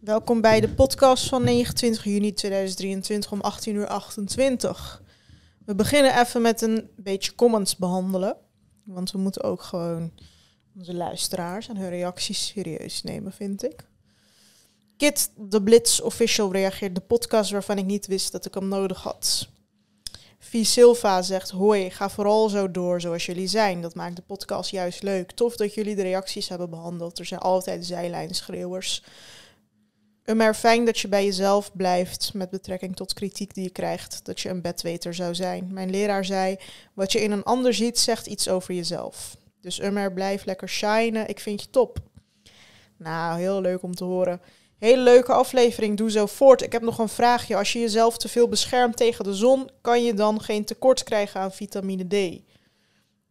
Welkom bij de podcast van 29 juni 2023 om 18 uur 28. We beginnen even met een beetje comments behandelen. Want we moeten ook gewoon onze luisteraars en hun reacties serieus nemen, vind ik. Kit de Blitz Official reageert de podcast waarvan ik niet wist dat ik hem nodig had. V Silva zegt: Hoi, ga vooral zo door zoals jullie zijn. Dat maakt de podcast juist leuk. Tof dat jullie de reacties hebben behandeld. Er zijn altijd zijlijnschreeuwers. Maar fijn dat je bij jezelf blijft met betrekking tot kritiek die je krijgt. Dat je een bedweter zou zijn. Mijn leraar zei: Wat je in een ander ziet, zegt iets over jezelf. Dus Ummer, blijf lekker shinen. Ik vind je top. Nou, heel leuk om te horen. Hele leuke aflevering, doe zo voort. Ik heb nog een vraagje. Als je jezelf te veel beschermt tegen de zon, kan je dan geen tekort krijgen aan vitamine D?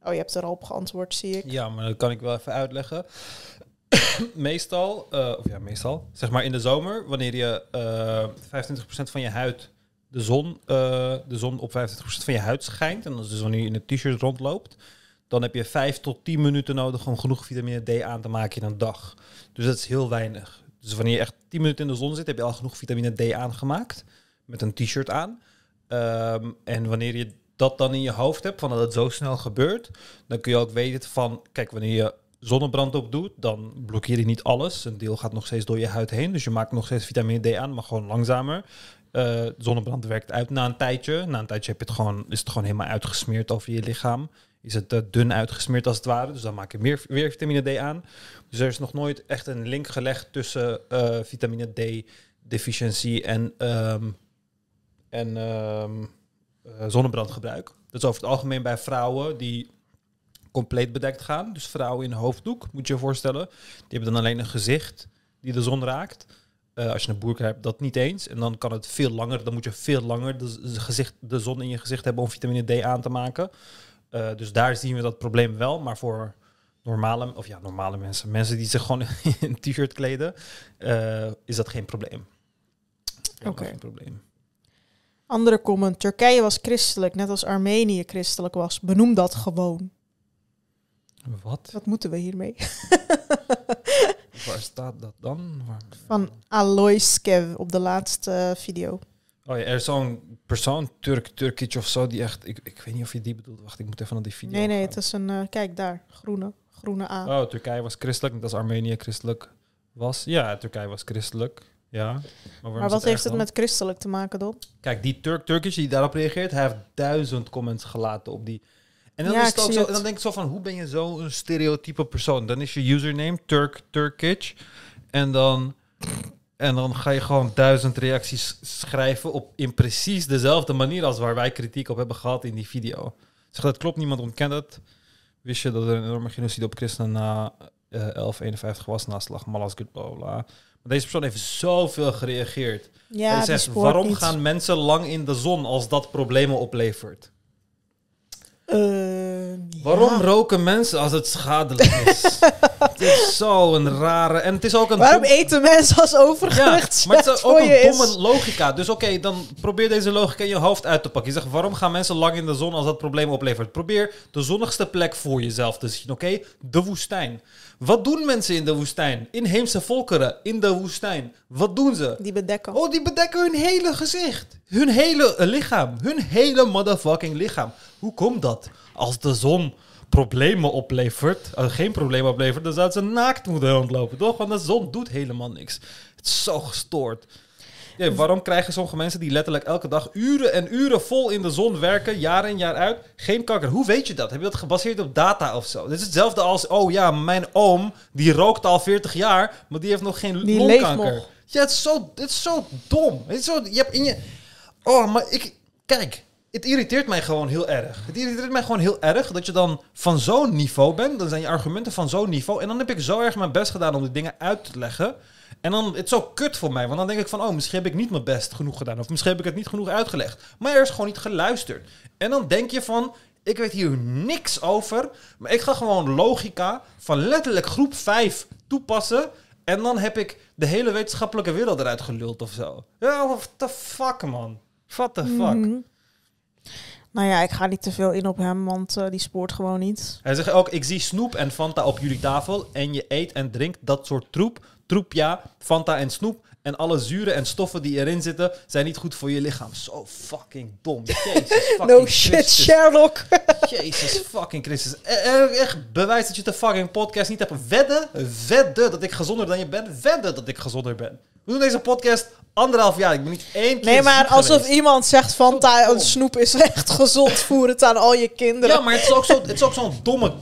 Oh, je hebt er al op geantwoord, zie ik. Ja, maar dat kan ik wel even uitleggen. meestal, uh, of ja, meestal, zeg maar in de zomer, wanneer je uh, eh, 25% van je huid de zon, uh, de zon op 25% van je huid schijnt, en dat is dus wanneer je in een t-shirt rondloopt, dan heb je 5 tot 10 minuten nodig om genoeg vitamine D aan te maken in een dag. Dus dat is heel weinig. Dus wanneer je echt 10 minuten in de zon zit, heb je al genoeg vitamine D aangemaakt. Met een t-shirt aan. Um, en wanneer je dat dan in je hoofd hebt, van dat het zo snel gebeurt, dan kun je ook weten van, kijk, wanneer je zonnebrand op doet, dan blokkeer je niet alles. Een deel gaat nog steeds door je huid heen, dus je maakt nog steeds vitamine D aan, maar gewoon langzamer. Uh, zonnebrand werkt uit na een tijdje. Na een tijdje heb je het gewoon, is het gewoon helemaal uitgesmeerd over je lichaam is het uh, dun uitgesmeerd als het ware. Dus dan maak je meer, weer vitamine D aan. Dus er is nog nooit echt een link gelegd tussen uh, vitamine D deficiëntie en, um, en uh, zonnebrandgebruik. Dat is over het algemeen bij vrouwen die compleet bedekt gaan. Dus vrouwen in hoofddoek, moet je je voorstellen. Die hebben dan alleen een gezicht die de zon raakt. Uh, als je een boerka hebt, dat niet eens. En dan kan het veel langer, dan moet je veel langer de, gezicht, de zon in je gezicht hebben om vitamine D aan te maken. Uh, dus daar zien we dat probleem wel. Maar voor normale, of ja, normale mensen, mensen die zich gewoon in een t-shirt kleden, uh, is dat geen probleem. Oké. Okay. Probleem. Andere comment. Turkije was christelijk, net als Armenië christelijk was. Benoem dat gewoon. Wat? Wat moeten we hiermee? Waar staat dat dan? Van Aloiskev op de laatste video. Oh ja, er is zo'n persoon, Turk, Turkic of zo, die echt... Ik, ik weet niet of je die bedoelt. Wacht, ik moet even naar die video Nee, nee, het is een... Uh, kijk daar, groene. Groene A. Oh, Turkije was christelijk, net als Armenië christelijk was. Ja, Turkije was christelijk. Ja. Maar, maar wat heeft het met christelijk te maken dan? Kijk, die Turk Turkish die daarop reageert, hij heeft duizend comments gelaten op die... En dan, ja, is het ook zo, en dan denk ik zo van, hoe ben je zo een stereotype persoon? Dan is je username Turk Turkish. En dan en dan ga je gewoon duizend reacties schrijven op in precies dezelfde manier als waar wij kritiek op hebben gehad in die video. Zeg dat klopt, niemand ontkent het. Wist je dat er een enorme genocide op christenen na uh, eh, 1151 was, na slag Malazgirt, bla bla. Maar deze persoon heeft zoveel gereageerd. Ja, en zegt, waarom gaan mensen lang in de zon als dat problemen oplevert? Uh, Waarom ja. roken mensen als het schadelijk is? het is zo een rare... En het is ook een Waarom dom... eten mensen als overgewicht ja, Maar het is ook een domme is. logica. Dus oké, okay, dan probeer deze logica in je hoofd uit te pakken. Je zegt, waarom gaan mensen lang in de zon als dat probleem oplevert? Probeer de zonnigste plek voor jezelf te zien, oké? Okay? De woestijn. Wat doen mensen in de woestijn? Inheemse volkeren in de woestijn. Wat doen ze? Die bedekken. Oh, die bedekken hun hele gezicht. Hun hele lichaam. Hun hele motherfucking lichaam. Hoe komt dat? Als de zon problemen oplevert, als geen problemen oplevert, dan zou ze naakt moeten rondlopen, toch? Want de zon doet helemaal niks. Het is zo gestoord. Ja, waarom krijgen sommige mensen die letterlijk elke dag uren en uren vol in de zon werken, jaar in jaar uit, geen kanker? Hoe weet je dat? Heb je dat gebaseerd op data of zo? Dit is hetzelfde als, oh ja, mijn oom, die rookt al 40 jaar, maar die heeft nog geen die longkanker. Ja, het is zo, het is zo dom. Het is zo, je hebt in je... Oh, maar ik... Kijk, het irriteert mij gewoon heel erg. Het irriteert mij gewoon heel erg dat je dan van zo'n niveau bent. Dan zijn je argumenten van zo'n niveau. En dan heb ik zo erg mijn best gedaan om die dingen uit te leggen. En dan, het is zo kut voor mij. Want dan denk ik van, oh, misschien heb ik niet mijn best genoeg gedaan. Of misschien heb ik het niet genoeg uitgelegd. Maar er is gewoon niet geluisterd. En dan denk je van, ik weet hier niks over. Maar ik ga gewoon logica van letterlijk groep 5 toepassen. En dan heb ik de hele wetenschappelijke wereld eruit geluld of zo. Ja, what the fuck, man. What the fuck. Mm Nou ja, ik ga niet te veel in op hem, want uh, die spoort gewoon niet. Hij zegt ook, ik zie snoep en Fanta op jullie tafel en je eet en drinkt dat soort troep. Troep ja, Fanta en snoep En alle zuren en stoffen die erin zitten, zijn niet goed voor je lichaam. Zo fucking dom. Jezus fucking No shit, Christus. Sherlock. Jezus fucking Christus. E- e- Echt bewijs dat je de fucking podcast niet hebt. Wedden, wedden dat ik gezonder dan je bent. Wedden dat ik gezonder ben. We doen deze podcast anderhalf jaar. Ik ben niet één keer Nee, maar alsof geweest. iemand zegt Fanta Zo en snoep is echt gezond. Voer het aan al je kinderen. Ja, maar het is ook zo- zo'n domme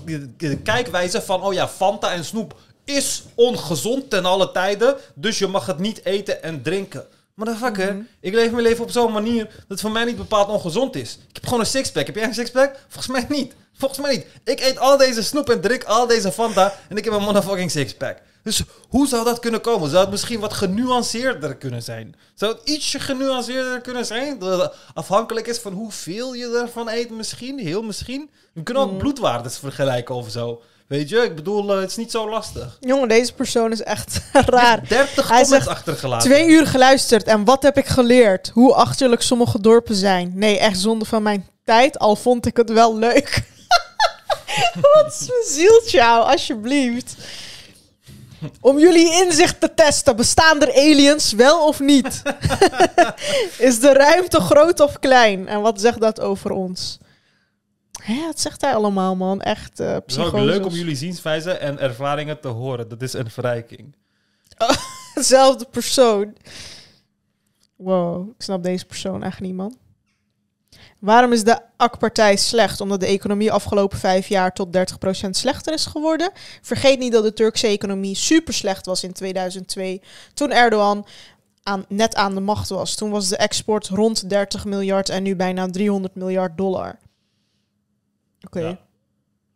kijkwijze van... Oh ja, Fanta en snoep is ongezond ten alle tijden. Dus je mag het niet eten en drinken. Motherfucker, Mhm. ik leef mijn leven op zo'n manier... dat het voor mij niet bepaald ongezond is. Ik heb gewoon een sixpack. Heb jij een sixpack? Volgens mij niet. Volgens mij niet. Ik eet al deze snoep en drink al deze Fanta... en ik heb een motherfucking sixpack. Dus hoe zou dat kunnen komen? Zou het misschien wat genuanceerder kunnen zijn? Zou het ietsje genuanceerder kunnen zijn? Dat het afhankelijk is van hoeveel je ervan eet misschien? Heel misschien? We kunnen ook bloedwaardes vergelijken of zo. Weet je? Ik bedoel, eh, het is niet zo lastig. Jongen, deze persoon is echt raar. 30 Hij comments zegt, achtergelaten. Twee uur geluisterd en wat heb ik geleerd? Hoe achterlijk sommige dorpen zijn. Nee, echt zonde van mijn tijd, al vond ik het wel leuk. wat zielt jou, alsjeblieft. Om jullie inzicht te testen, bestaan er aliens wel of niet? Is de ruimte groot of klein? En wat zegt dat over ons? Hè, wat zegt hij allemaal, man? Echt eh Het is ook leuk om jullie zienswijze en ervaringen te horen. Dat is een verrijking. Dezelfde persoon. Wow, ik snap deze persoon echt niet, man. Waarom is de AK-partij slecht? Omdat de economie afgelopen vijf jaar tot 30% slechter is geworden. Vergeet niet dat de Turkse economie super slecht was in 2002. Toen Erdogan aan, net aan de macht was. Toen was de export rond 30 miljard en nu bijna 300 miljard dollar. Oké. Ja.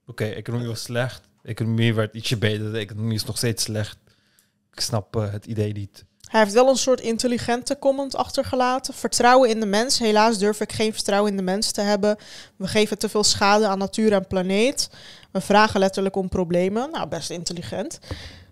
Oké, economie was slecht. Economie werd ietsje beter. De economie is nog steeds slecht. Ik snap eh, het idee niet. Hij heeft wel een soort intelligente comment achtergelaten. Vertrouwen in de mens. Helaas durf ik geen vertrouwen in de mens te hebben. We geven te veel schade aan natuur en planeet. We vragen letterlijk om problemen. Nou, best intelligent.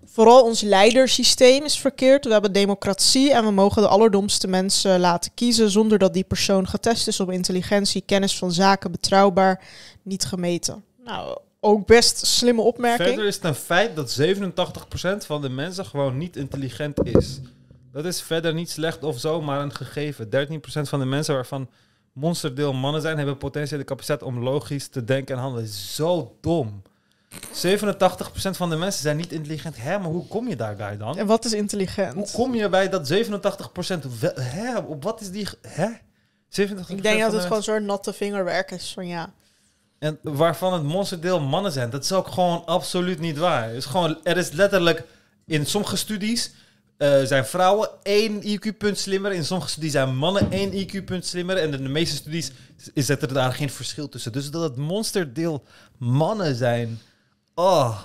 Vooral ons leidersysteem is verkeerd. We hebben democratie en we mogen de allerdomste mensen laten kiezen zonder dat die persoon getest is op intelligentie, kennis van zaken, betrouwbaar, niet gemeten. Nou, ook best slimme opmerking. Verder is het een feit dat 87% van de mensen gewoon niet intelligent is. Dat is verder niet slecht of zo, maar een gegeven. 13% van de mensen waarvan monsterdeel mannen zijn, hebben potentiële capaciteit om logisch te denken en handelen. Zo dom. 87% van de mensen zijn niet intelligent. Hè, maar hoe kom je daarbij dan? En wat is Hoe intelligent? kom je bij dat 87% wel, hè, op wat is die hè? 87% Ik denk dat de het gewoon zo'n natte vingerwerk is van ja. En waarvan het monsterdeel mannen zijn. Dat is ook gewoon absoluut niet waar. Het is gewoon, er is letterlijk in sommige studies eh, zijn vrouwen één IQ-punt slimmer. In sommige studies zijn mannen één IQ-punt slimmer. En in de meeste studies is het er daar geen verschil tussen. Dus dat het monsterdeel mannen zijn. Oh.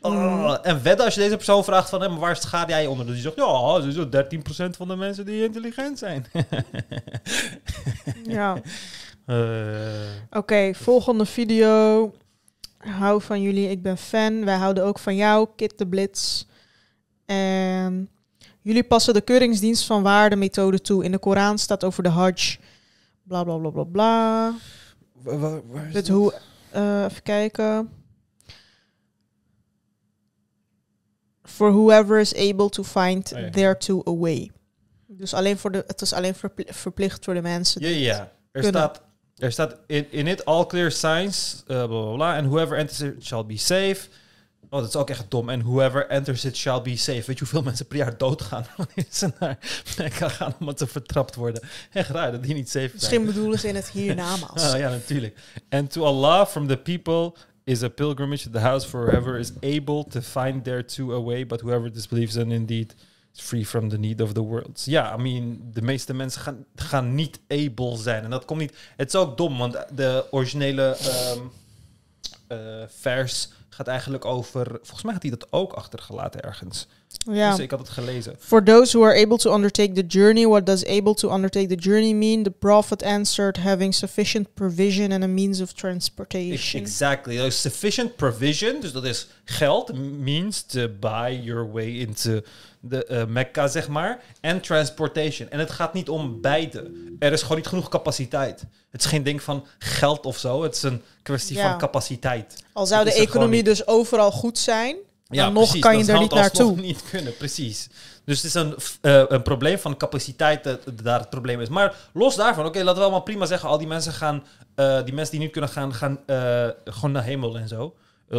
Oh. En wedden als je deze persoon vraagt van, hé, maar waar schaad jij onder? Dus die zegt, ja, zo 13% van de mensen die intelligent zijn. ja. Eh, Oké, volgende video. Hou van jullie, ik ben fan. Wij houden ook van jou, Kit de Blitz. En jullie passen de keuringsdienst van waarde methode toe. In de Koran staat over de Hajj. Bla bla bla bla bla. waar- waar- waar is Dit dat? hoe, eh, even kijken. For whoever is able to find Oh ja. thereto a way. Dus alleen voor de, het is alleen verpli- verplicht voor de mensen. Ja, ja. het Er kunnen. staat, er staat in, in it all clear signs, uh, bla bla bla. And whoever enters it shall be safe. Oh, dat is ook echt dom. En whoever enters it shall be safe. Weet je hoeveel mensen per jaar doodgaan wanneer ze naar Mekka gaan omdat ze vertrapt worden? Echt raar dat die niet safe zijn. Misschien bedoelen ze in het hiernamaals. Ah, ja, natuurlijk. And to Allah from the people is a pilgrimage to the house for whoever is able to find thereto a way, but whoever disbelieves in indeed free from the need of the world. Ja, I mean, de meeste mensen gaan, gaan niet able zijn. En dat komt niet... Het is ook dom, want de originele ehm, eh, vers gaat eigenlijk over... Volgens mij had hij dat ook achtergelaten ergens. Ja. Dus ik had het gelezen. For those who are able to undertake the journey, what does able to undertake the journey mean? The prophet answered, having sufficient provision and a means of transportation. Exactly. Sufficient provision, dus dat is geld, means to buy your way into de eh, Mecca, zeg maar, en transportation. En het gaat niet om beide. Er is gewoon niet genoeg capaciteit. Het is geen ding van geld of zo. Het is een kwestie Ja. van capaciteit. Al zou Dat de economie dus overal goed zijn, Dan nog kan je er niet naartoe. niet kunnen, precies. Dus het is een, eh, een probleem van capaciteit dat daar het probleem is. Maar los daarvan, oké, laten we allemaal prima zeggen, al die mensen gaan, eh, die mensen die niet kunnen gaan, gaan eh, gewoon naar hemel en zo.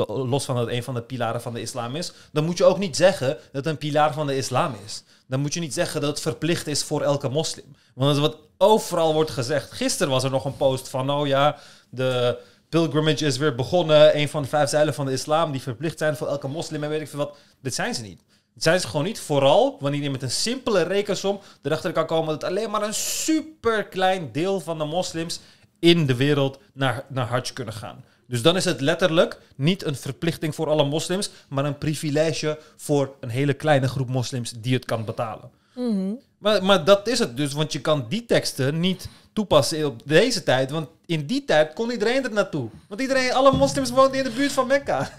Los van dat een van de pilaren van de islam is. Dan moet je ook niet zeggen dat het een pilaar van de islam is. Dan moet je niet zeggen dat het verplicht is voor elke moslim. Want dat is wat overal wordt gezegd. Gisteren was er nog een post van, oh ja, de pilgrimage is weer begonnen. Een van de vijf zeilen van de islam die verplicht zijn voor elke moslim en weet ik veel wat. Dit zijn ze niet. Dit zijn ze gewoon niet. Vooral wanneer je met een simpele rekensom erachter kan komen dat alleen maar een super klein deel van de moslims in de wereld naar, naar Hajj kunnen gaan. Dus dan is het letterlijk niet een verplichting voor alle moslims, maar een privilege voor een hele kleine groep moslims die het kan betalen. Mhm. Maar, maar dat is het dus, want je kan die teksten niet toepassen op deze tijd. Want in die tijd kon iedereen er naartoe. Want iedereen, alle moslims woonden in de buurt van Mekka.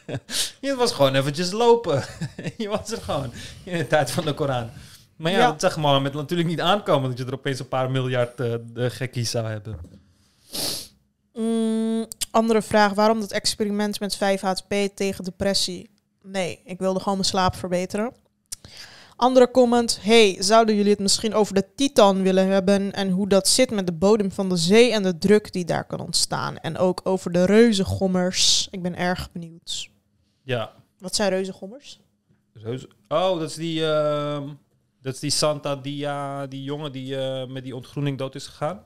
je was gewoon eventjes lopen. je was er gewoon in de tijd van de Koran. Maar ja, Ja. dat zag Mohammed natuurlijk niet aankomen dat je er opeens een paar miljard de gekkies zou hebben. Mm, andere vraag. Waarom dat experiment met 5-HTP tegen depressie? Nee, ik wilde gewoon mijn slaap verbeteren. Andere comment. Hey, zouden jullie het misschien over de Titan willen hebben en hoe dat zit met de bodem van de zee en de druk die daar kan ontstaan? En ook over de reuzengommers. Ik ben erg benieuwd. Ja. Wat zijn reuzengommers? Reuze- Oh, dat is die, ehm, dat is die Santa Dia, die jongen die eh, met die ontgroening dood is gegaan.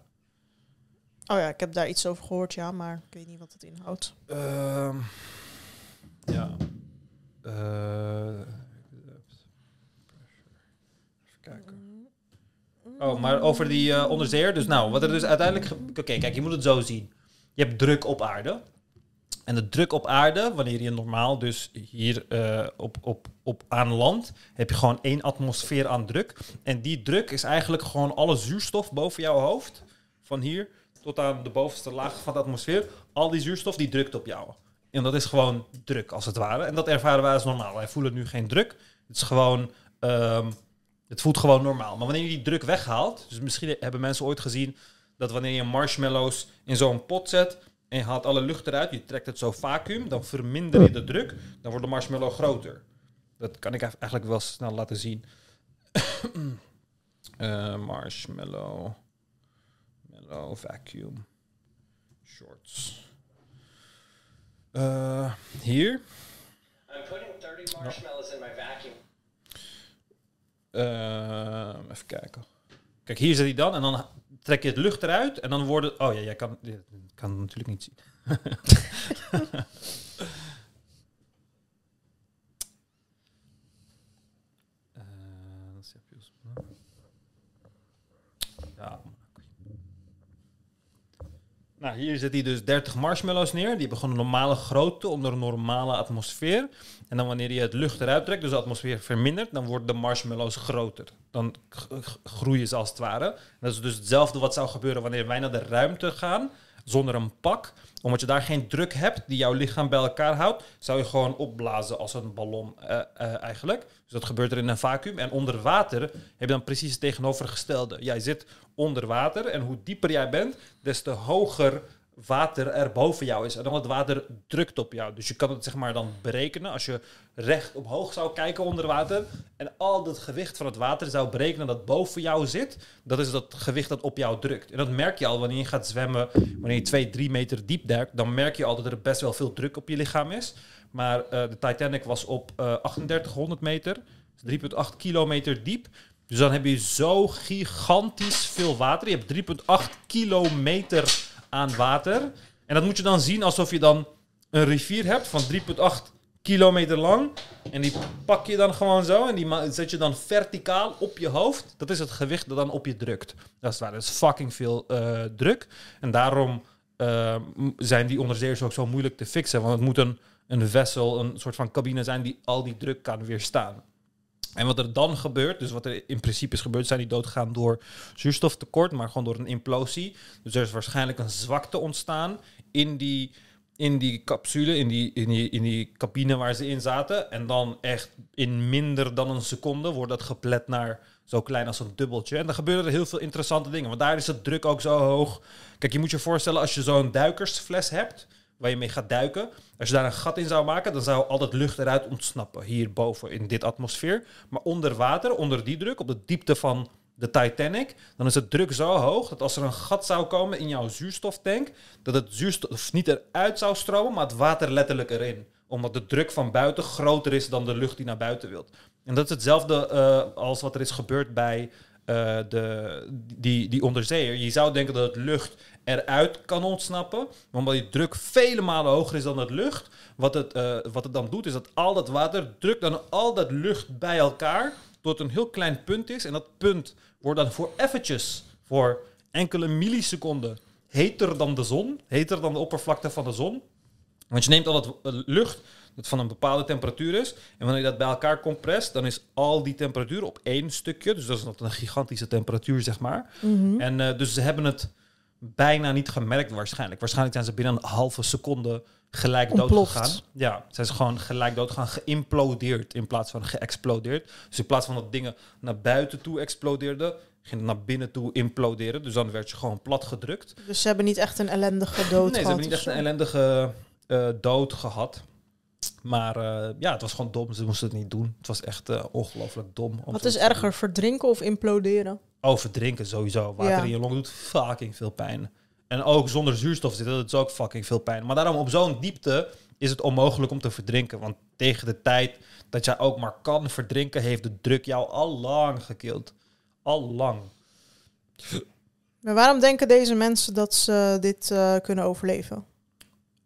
Oh ja, ik heb daar iets over gehoord, ja, maar ik weet niet wat het inhoudt. Ehm, ja. Eh, even kijken. Oh, maar over die eh onderzeeër. Dus nou, wat er dus uiteindelijk... Oké, kijk, je moet het zo zien. Je hebt druk op aarde. En de druk op aarde, wanneer je normaal dus hier eh, op, op, op aan land, heb je gewoon één atmosfeer aan druk. En die druk is eigenlijk gewoon alle zuurstof boven jouw hoofd. Van hier tot aan de bovenste laag van de atmosfeer. Al die zuurstof die drukt op jou. En dat is gewoon druk, als het ware. En dat ervaren wij als normaal. Wij voelen nu geen druk. Het is gewoon... ehm, het voelt gewoon normaal. Maar wanneer je die druk weghaalt... Dus misschien hebben mensen ooit gezien... dat wanneer je marshmallows in zo'n pot zet... en je haalt alle lucht eruit... je trekt het zo vacuüm... dan verminder je de druk... dan wordt de marshmallow groter. Dat kan ik eigenlijk wel snel laten zien. Eh, marshmallow... Mellow vacuum... Shorts... Eh, hier... I'm putting 30 marshmallows in my vacuum. Ehm, even kijken. Kijk, hier zit hij dan en dan trek je het lucht eruit en dan worden... Oh ja, jij kan, kan het natuurlijk niet zien. Eh, dan zet je ons- Ja. Nou, hier zet hij dus 30 marshmallows neer. Die hebben gewoon een normale grootte onder een normale atmosfeer. En dan wanneer je het lucht eruit trekt, dus de atmosfeer vermindert, dan worden de marshmallows groter. Dan groeien ze als het ware. Dat is dus hetzelfde wat zou gebeuren wanneer wij naar de ruimte gaan zonder een pak. Omdat je daar geen druk hebt die jouw lichaam bij elkaar houdt, zou je gewoon opblazen als een ballon eh, eh, eigenlijk. Dus dat gebeurt er in een vacuüm. En onder water heb je dan precies het tegenovergestelde. Jij zit onder water en hoe dieper jij bent, des te hoger water er boven jou is. En dan het water drukt op jou. Dus je kan het zeg maar dan berekenen als je recht omhoog zou kijken onder water. En al dat gewicht van het water zou berekenen dat boven jou zit. Dat is dat gewicht dat op jou drukt. En dat merk je al wanneer je gaat zwemmen. Wanneer je 2, 3 meter diep duikt. Dan merk je al dat er best wel veel druk op je lichaam is. Maar eh, de Titanic was op eh 3800 meter. Dus 3,8 kilometer diep. Dus dan heb je zo gigantisch veel water. Je hebt 3,8 kilometer aan water. En dat moet je dan zien alsof je dan een rivier hebt van 3,8 kilometer lang. En die pak je dan gewoon zo en die zet je dan verticaal op je hoofd. Dat is het gewicht dat dan op je drukt. Dat is waar. Dat is fucking veel eh, druk. En daarom eh, zijn die onderzeeërs ook zo moeilijk te fixen. Want het moet een, een vessel, een soort van cabine zijn die al die druk kan weerstaan. En wat er dan gebeurt, dus wat er in principe is gebeurd, zijn die doodgegaan door zuurstoftekort, maar gewoon door een implosie. Dus er is waarschijnlijk een zwakte ontstaan in die, in die capsule, in die, in, die, in die cabine waar ze in zaten. En dan echt in minder dan een seconde wordt dat geplet naar zo klein als een dubbeltje. En dan gebeuren er heel veel interessante dingen, want daar is het druk ook zo hoog. Kijk, je moet je voorstellen als je zo'n duikersfles hebt waar je mee gaat duiken. Als je daar een gat in zou maken, dan zou al dat lucht eruit ontsnappen. Hierboven in dit atmosfeer. Maar onder water, onder die druk, op de diepte van de Titanic, dan is de druk zo hoog dat als er een gat zou komen in jouw zuurstoftank, dat het zuurstof niet eruit zou stromen, maar het water letterlijk erin. Omdat de druk van buiten groter is dan de lucht die naar buiten wilt. En dat is hetzelfde eh, als wat er is gebeurd bij eh, de, die, die onderzeeër. Je zou denken dat het lucht eruit kan ontsnappen. Omdat die druk vele malen hoger is dan het lucht, wat het, eh, wat het dan doet, is dat al dat water drukt dan al dat lucht bij elkaar tot een heel klein punt is. En dat punt wordt dan voor eventjes, voor enkele milliseconden, heter dan de zon. Heter dan de oppervlakte van de zon. Want je neemt al dat eh, lucht dat van een bepaalde temperatuur is. En wanneer je dat bij elkaar comprest, dan is al die temperatuur op één stukje. Dus dat is nog een gigantische temperatuur, zeg maar. En eh, dus ze hebben het bijna niet gemerkt waarschijnlijk. Waarschijnlijk zijn ze binnen een halve seconde gelijk dood gegaan. Ja, zijn ze gewoon gelijk dood gegaan, geïmplodeerd in plaats van geëxplodeerd. Dus in plaats van dat dingen naar buiten toe explodeerden, ging het naar binnen toe imploderen. Dus dan werd je gewoon plat gedrukt. Dus ze hebben niet echt een ellendige dood Nee, ze gehad hebben niet echt een ellendige eh, dood gehad. Maar eh, ja, het was gewoon dom. Ze moesten het niet doen. Het was echt eh, ongelooflijk dom. om Wat is doen. erger, verdrinken of imploderen? Oh, verdrinken sowieso. Water Ja. in je long doet fucking veel pijn. En ook zonder zuurstof zitten, dat is ook fucking veel pijn. Maar daarom op zo'n diepte is het onmogelijk om te verdrinken. Want tegen de tijd dat jij ook maar kan verdrinken, heeft de druk jou al lang gekild. Al lang. Maar waarom denken deze mensen dat ze dit eh, kunnen overleven?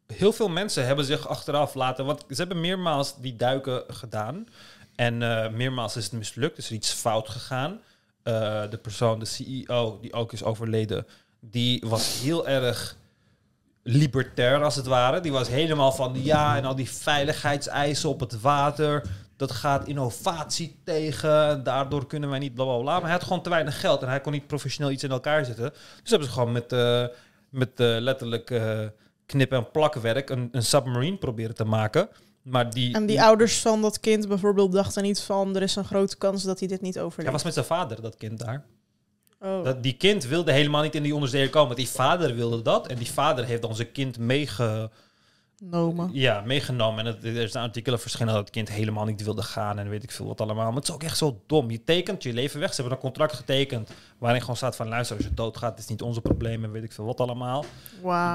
Heel veel mensen hebben zich achteraf laten... Want ze hebben meermaals die duiken gedaan. En eh, meermaals is het mislukt. Is er iets fout gegaan. Eh, de persoon, de CEO, die ook is overleden... die was heel erg libertair als het ware. Die was helemaal van ja en al die veiligheidseisen op het water. Dat gaat innovatie tegen. en Daardoor kunnen wij niet bla bla bla. Maar hij had gewoon te weinig geld en hij kon niet professioneel iets in elkaar zetten. Dus hebben ze gewoon met, eh, met letterlijk knip- en plakwerk een, een submarine proberen te maken. Maar die, En die ouders van dat kind bijvoorbeeld dachten niet van... er is een grote kans dat hij dit niet hij overleeft. was met zijn vader, dat kind daar. Oh. Dat, die kind wilde helemaal niet in die onderzeeër komen. want Die vader wilde dat. En die vader heeft dan zijn kind meege, Nomen. Ja, meegenomen. En het, er is een artikelen verschenen dat het kind helemaal niet wilde gaan en weet ik veel wat allemaal. Maar het is ook echt zo dom. Je tekent je leven weg. Ze hebben een contract getekend waarin gewoon staat van luister, als je doodgaat, is niet onze probleem en weet ik veel wat allemaal.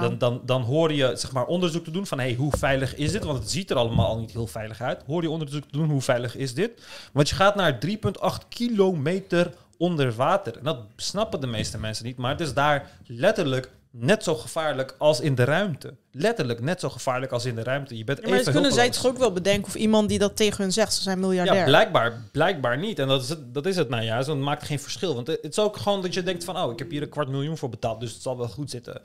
Dan, dan, dan hoor je zeg maar onderzoek te doen van hey, hoe veilig is dit? Want het ziet er allemaal al niet heel veilig uit. Hoor je onderzoek te doen, hoe veilig is dit? Want je gaat naar 3,8 kilometer onder water. En dat snappen de meeste mensen niet, maar het is daar letterlijk net zo gevaarlijk als in de ruimte. Letterlijk net zo gevaarlijk als in de ruimte. Je bent Ja, maar dat even kunnen zij toch ook wel bedenken of iemand die dat tegen hun zegt. Ze zijn miljardair. Ja, blijkbaar, blijkbaar niet. En dat is het, dat is het nou ja. Het maakt geen verschil. Want het is ook gewoon dat je denkt van... oh, ik heb hier een kwart miljoen voor betaald, dus het zal wel goed zitten.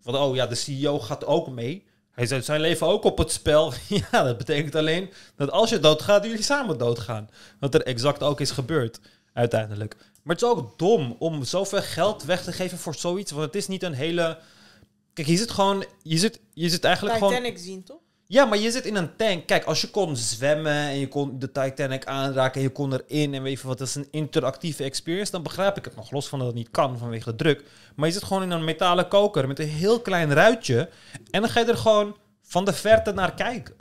Van, oh ja, de CEO gaat ook mee. Hij zet zijn leven ook op het spel. ja, dat betekent alleen dat als je doodgaat, jullie samen doodgaan. Wat er exact ook is gebeurd, uiteindelijk. Maar het is ook dom om zoveel geld weg te geven voor zoiets. Want het is niet een hele... Kijk, je zit gewoon... Je zit, je zit eigenlijk gewoon... Titanic zien, toch? Ja, maar je zit in een tank. Kijk, als je kon zwemmen en je kon de Titanic aanraken en je kon erin en weet je wat, dat is een interactieve experience, dan begrijp ik het nog. Los van dat het niet kan vanwege de druk. Maar je zit gewoon in een metalen koker met een heel klein ruitje en dan ga je er gewoon van de verte naar kijken.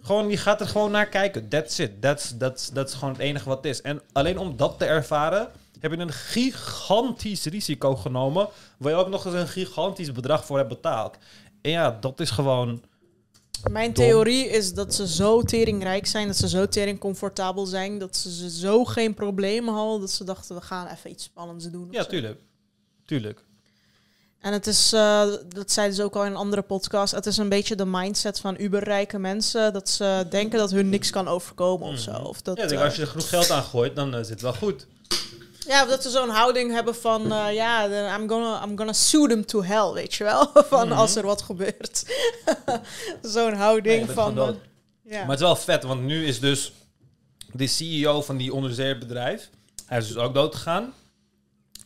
Gewoon, je gaat er gewoon naar kijken. That's it. That's, is gewoon het enige wat het is. En alleen om dat te ervaren, heb je een gigantisch risico genomen, waar je ook nog eens een gigantisch bedrag voor hebt betaald. En ja, dat is gewoon... Mijn Dom. theorie is dat ze zo teringrijk zijn, dat ze zo tering comfortabel zijn, dat ze zo geen problemen hadden, dat ze dachten, we gaan even iets spannends doen. Ja, zo. tuurlijk. Tuurlijk. En het is, eh, dat zeiden ze ook al in een andere podcast, het is een beetje de mindset van uberrijke mensen, dat ze denken dat hun niks kan overkomen of zo. Of dat, Mhm. Ja, ik denk, eh, als je er genoeg geld aan gooit, dan eh, zit het wel goed. Ja, of dat ze zo'n houding hebben van, eh, ja, I'm gonna, I'm gonna sue them to hell, weet je wel? van als er wat gebeurt. zo'n houding van... eh, ja. Maar het is wel vet, want nu is dus de CEO van die onderzeeërbedrijf, hij is dus ook dood gegaan.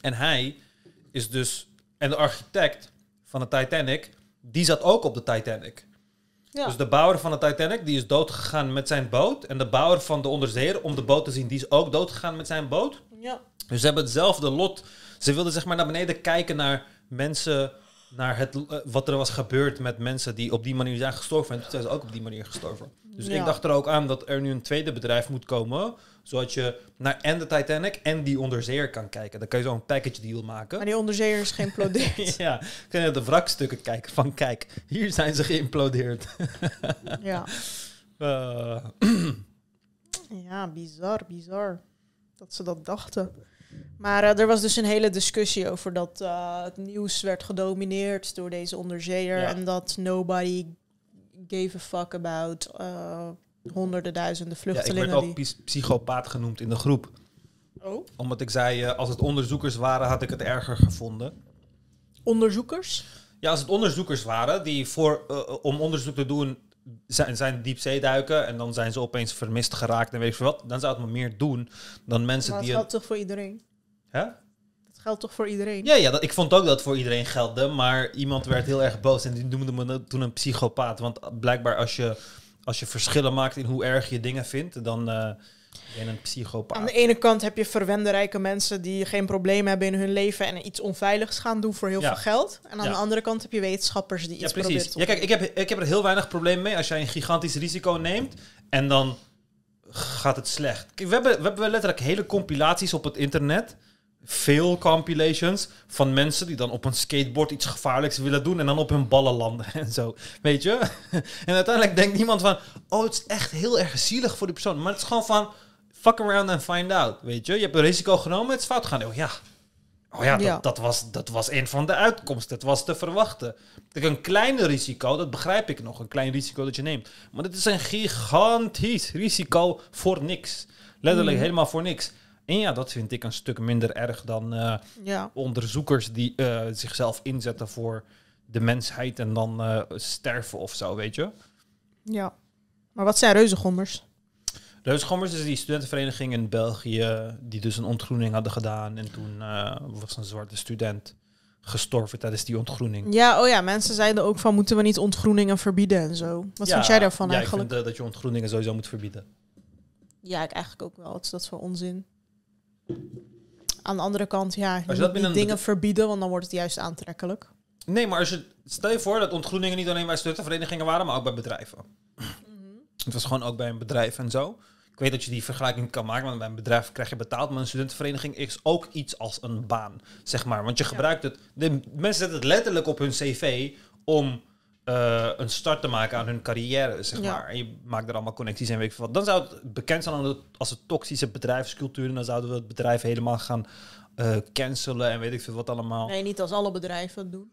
En hij is dus, en de architect van de Titanic, die zat ook op de Titanic. ja. Dus de bouwer van de Titanic, die is dood gegaan met zijn boot. En de bouwer van de onderzeeër, om de boot te zien, die is ook dood gegaan met zijn boot. ja. Dus ze hebben hetzelfde lot. Ze wilden zeg maar naar beneden kijken naar mensen naar het, eh, wat er was gebeurd met mensen die op die manier zijn gestorven. En toen zijn ze ook op die manier gestorven. Dus Ja. ik dacht er ook aan dat er nu een tweede bedrijf moet komen. Zodat je naar en de Titanic en die onderzeeër kan kijken. Dan kan je zo'n package deal maken. Maar die onderzeeër is geïmplodeerd. Ja, kun je de wrakstukken kijken van kijk, hier zijn ze geïmplodeerd. ja. Eh, ja, bizar, bizar. Dat ze dat dachten. Maar eh, er was dus een hele discussie over dat eh, het nieuws werd gedomineerd door deze onderzeeër. Ja. En dat nobody gave a fuck about eh, honderden duizenden ja, ik vluchtelingen. werd ook die... psychopaat genoemd in de groep. Oh. Omdat ik zei, als het onderzoekers waren, had ik het erger gevonden. Onderzoekers? Ja, als het onderzoekers waren die voor, om onderzoek te doen zijn, zijn diepzee duiken en dan zijn ze opeens vermist geraakt en weet ik veel wat, dan zou het me meer doen dan mensen Maar dat die... geldt toch voor iedereen? Hè? Dat geldt toch voor iedereen? Ja, ja dat, ik vond ook dat het voor iedereen geldde, maar iemand werd heel erg boos en die noemde me toen een psychopaat. Want blijkbaar als je, als je verschillen maakt in hoe erg je dingen vindt, dan eh, een psychopaat. Aan de ene kant heb je verwende rijke mensen die geen probleem hebben in hun leven en iets onveiligs gaan doen voor heel Ja. veel geld. En aan Ja. de andere kant heb je wetenschappers die iets precies. proberen Ja, kijk, ik heb, ik heb er heel weinig probleem mee als jij een gigantisch risico neemt en dan gaat het slecht. Kijk, we, hebben, we hebben letterlijk hele compilaties op het internet. Veel compilations van mensen die dan op een skateboard iets gevaarlijks willen doen en dan op hun ballen landen en zo. Weet je? En uiteindelijk denkt niemand van, oh, het is echt heel erg zielig voor die persoon. Maar het is gewoon van, fuck around and find out. Weet je? Je hebt een risico genomen, het is fout gegaan. Oh ja, Oh ja, dat, Ja. Dat, was, dat was een van de uitkomsten. Het was te verwachten. Kijk, een klein risico, dat begrijp ik nog. Een klein risico dat je neemt. Maar dit is een gigantisch risico voor niks. Letterlijk Mhm. helemaal voor niks. En ja, dat vind ik een stuk minder erg dan eh, Ja. onderzoekers die eh, zichzelf inzetten voor de mensheid en dan eh, sterven of zo, weet je. ja. Maar wat zijn reuzengommers? Reusgommers is die studentenvereniging in België die dus een ontgroening hadden gedaan. En toen eh, was een zwarte student gestorven tijdens die ontgroening. Ja, oh ja, mensen zeiden ook van moeten we niet ontgroeningen verbieden en zo. Wat Ja, vind jij daarvan ja, eigenlijk? ik vind eh, dat je ontgroeningen sowieso moet verbieden. Ja, ik eigenlijk ook wel. Wat is dat voor onzin? Aan de andere kant, ja, je dat moet binnen niet een dingen verbieden, want dan wordt het juist aantrekkelijk. Nee, maar als je, stel je voor dat ontgroeningen niet alleen bij studentenverenigingen waren, maar ook bij bedrijven. Het was gewoon ook bij een bedrijf en zo. Ik weet dat je die vergelijking kan maken, want bij een bedrijf krijg je betaald, maar een studentenvereniging is ook iets als een baan, zeg maar. Want je gebruikt het, de mensen zetten het letterlijk op hun cv om eh, een start te maken aan hun carrière, zeg Ja. maar. En je maakt er allemaal connecties en weet ik veel wat. Dan zou het bekend zijn als een toxische bedrijfscultuur en dan zouden we het bedrijf helemaal gaan eh, cancelen en weet ik veel wat allemaal. Nee, niet als alle bedrijven het doen.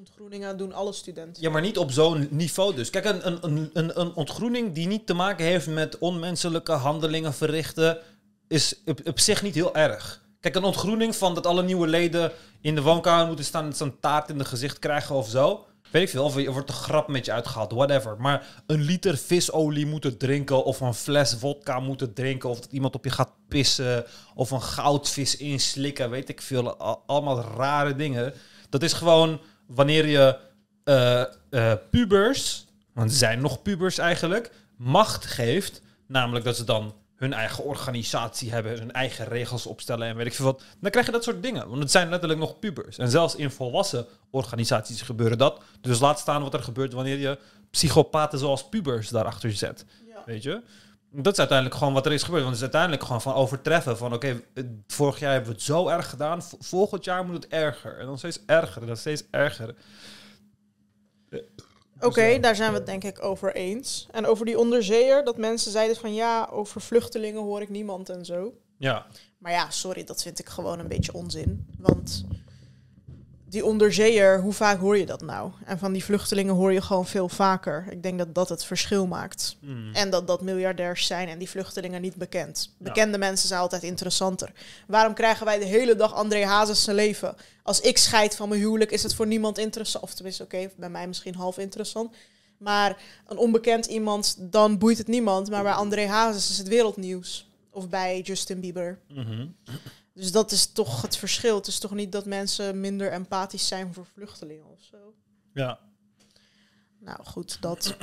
Want ontgroeningen doen alle studenten. Ja, maar niet op zo'n niveau dus. Kijk, een, een, een, een, ontgroening die niet te maken heeft met onmenselijke handelingen verrichten, is op, op zich niet heel erg. Kijk, een ontgroening van dat alle nieuwe leden in de woonkamer moeten staan en zo'n taart in de gezicht krijgen of zo. Weet ik veel, of er wordt een grap met je uitgehaald, whatever. Maar een liter visolie moeten drinken, of een fles vodka moeten drinken, of dat iemand op je gaat pissen, of een goudvis inslikken, weet ik veel. Al- Allemaal rare dingen. Dat is gewoon wanneer je eh, eh, pubers, want ze zijn nog pubers eigenlijk, macht geeft. Namelijk dat ze dan hun eigen organisatie hebben, hun eigen regels opstellen en weet ik veel wat. Dan krijg je dat soort dingen. Want het zijn letterlijk nog pubers. En zelfs in volwassen organisaties gebeuren dat. Dus laat staan wat er gebeurt wanneer je psychopaten zoals pubers daarachter zet. Ja. Weet je? Dat is uiteindelijk gewoon wat er is gebeurd. Want het is uiteindelijk gewoon van overtreffen. Van oké, eh, vorig jaar hebben we het zo erg gedaan. Volgend jaar moet het erger. En dan steeds erger. En dan steeds erger. Oké, Dus, ja. daar zijn we het denk ik over eens. En over die onderzeeër, dat mensen zeiden van ja, over vluchtelingen hoor ik niemand en zo. Ja. Maar ja, sorry, dat vind ik gewoon een beetje onzin. Want die onderzeeër, hoe vaak hoor je dat nou? En van die vluchtelingen hoor je gewoon veel vaker. Ik denk dat dat het verschil maakt. Hmm. En dat dat miljardairs zijn en die vluchtelingen niet bekend. Ja. Bekende mensen zijn altijd interessanter. Waarom krijgen wij de hele dag André Hazes zijn leven? Als ik scheid van mijn huwelijk, is het voor niemand interessant. Of tenminste, oké, bij mij misschien half interessant. Maar een onbekend iemand, dan boeit het niemand. Maar bij André Hazes is het wereldnieuws. Of bij Justin Bieber. Mhm. Dus dat is toch het verschil. Het is toch niet dat mensen minder empathisch zijn voor vluchtelingen of zo. Ja. Nou goed, dat.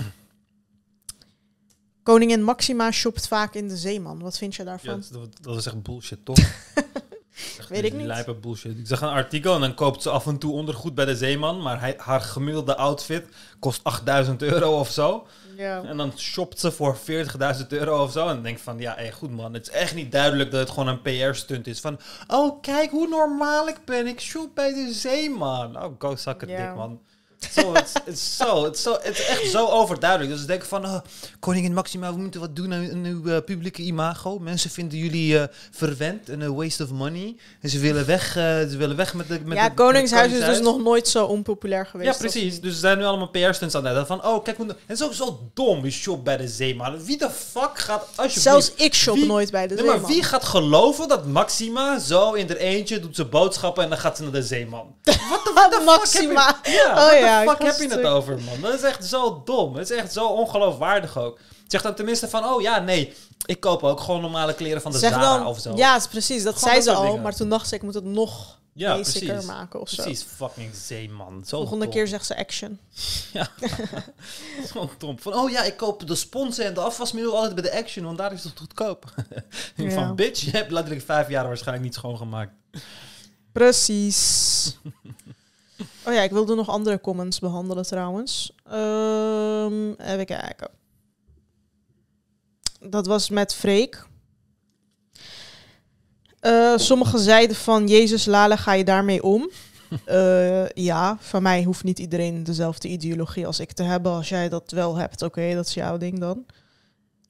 Koningin Maxima shopt vaak in de zeeman. Wat vind je Ja, daarvan? dat, dat is echt bullshit, toch? Weet ik niet. Lijpe bullshit. Ik zag een artikel en dan koopt ze af en toe ondergoed bij de zeeman. Maar hij, haar gemiddelde outfit kost 8000 euro of zo. Ja. En dan shopt ze voor 40.000 euro of zo. En dan denk ik van, ja, hey, goed man. Het is echt niet duidelijk dat het gewoon een PR-stunt is. Van, oh, kijk hoe normaal ik ben. Ik shop bij de zeeman. Oh, go suck Ja. dik man. Zo, het is zo, het is zo, het is echt zo overduidelijk. Dus ik denk van, oh, koningin Maxima, we moeten wat doen aan, uw eh, publieke imago. Mensen vinden jullie eh, verwend en een waste of money. En ze willen weg, eh, ze willen weg met de met ja, de- Koningshuis is dus nog nooit zo onpopulair geweest. Ja, precies. Dus er zijn nu allemaal PR-stunts aan het doen. Van, oh, kijk, het is ook zo dom, je shop bij de zeeman. Wie de fuck gaat, alsjeblieft... Zelfs ik shop Wie- nooit bij de Nee, maar zeeman. wie gaat geloven dat Maxima zo in haar eentje doet ze boodschappen en dan gaat ze naar de zeeman? Wat de Maxima. Fuck heb je, ja, Oh what ja, fuck heb je het over, man? Dat is echt zo dom. Het is echt zo ongeloofwaardig ook. Zeg dan tenminste van, oh ja, nee, ik koop ook gewoon normale kleren van de zeg Zara dan, of zo. ja, precies. Dat Gewoon zei dat ze al, dingen. maar toen dacht ze, ik moet het nog Ja, precies. maken of zo. Precies, fucking zeeman. Zo Volgende dom. keer zegt ze action. Zo dom. Van, oh ja, ik koop de sponsen en de afwasmiddel altijd bij de Action, want daar is het goedkoop. Ja. Van, bitch, je hebt letterlijk vijf jaar waarschijnlijk niet schoongemaakt. Precies. Oh ja, ik wilde nog andere comments behandelen trouwens. Ehm, even kijken. Dat was met Freek. Eh, sommigen zeiden van, Jezus Lale, ga je daarmee om? Eh, ja, van mij hoeft niet iedereen dezelfde ideologie als ik te hebben. Als jij dat wel hebt, oké, dat is jouw ding dan.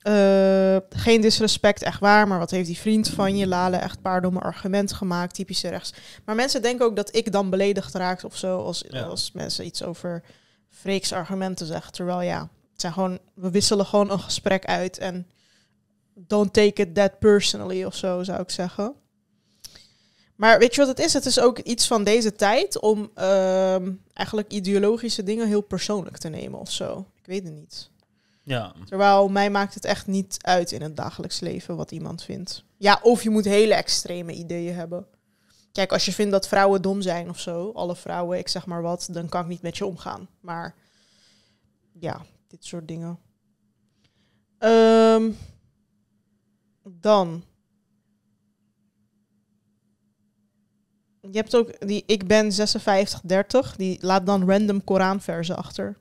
Eh, geen disrespect, echt waar. Maar wat heeft die vriend van je, Lale, echt paardomme argumenten gemaakt, typische rechts. Maar mensen denken ook dat ik dan beledigd raak of zo, als, Ja. als mensen iets over Freeks argumenten zeggen. Terwijl ja, het zijn gewoon, we wisselen gewoon een gesprek uit en don't take it that personally of zo, zou ik zeggen. Maar weet je wat het is? Het is ook iets van deze tijd om ehm, eigenlijk ideologische dingen heel persoonlijk te nemen of zo. Ik weet het niet. Ja. Terwijl mij maakt het echt niet uit in het dagelijks leven wat iemand vindt. Ja, of je moet hele extreme ideeën hebben. Kijk, als je vindt dat vrouwen dom zijn of zo, alle vrouwen, ik zeg maar wat, dan kan ik niet met je omgaan. Maar ja, dit soort dingen. Ehm, dan. Je hebt ook die ik ben 5630, die laat dan random Koranversen achter.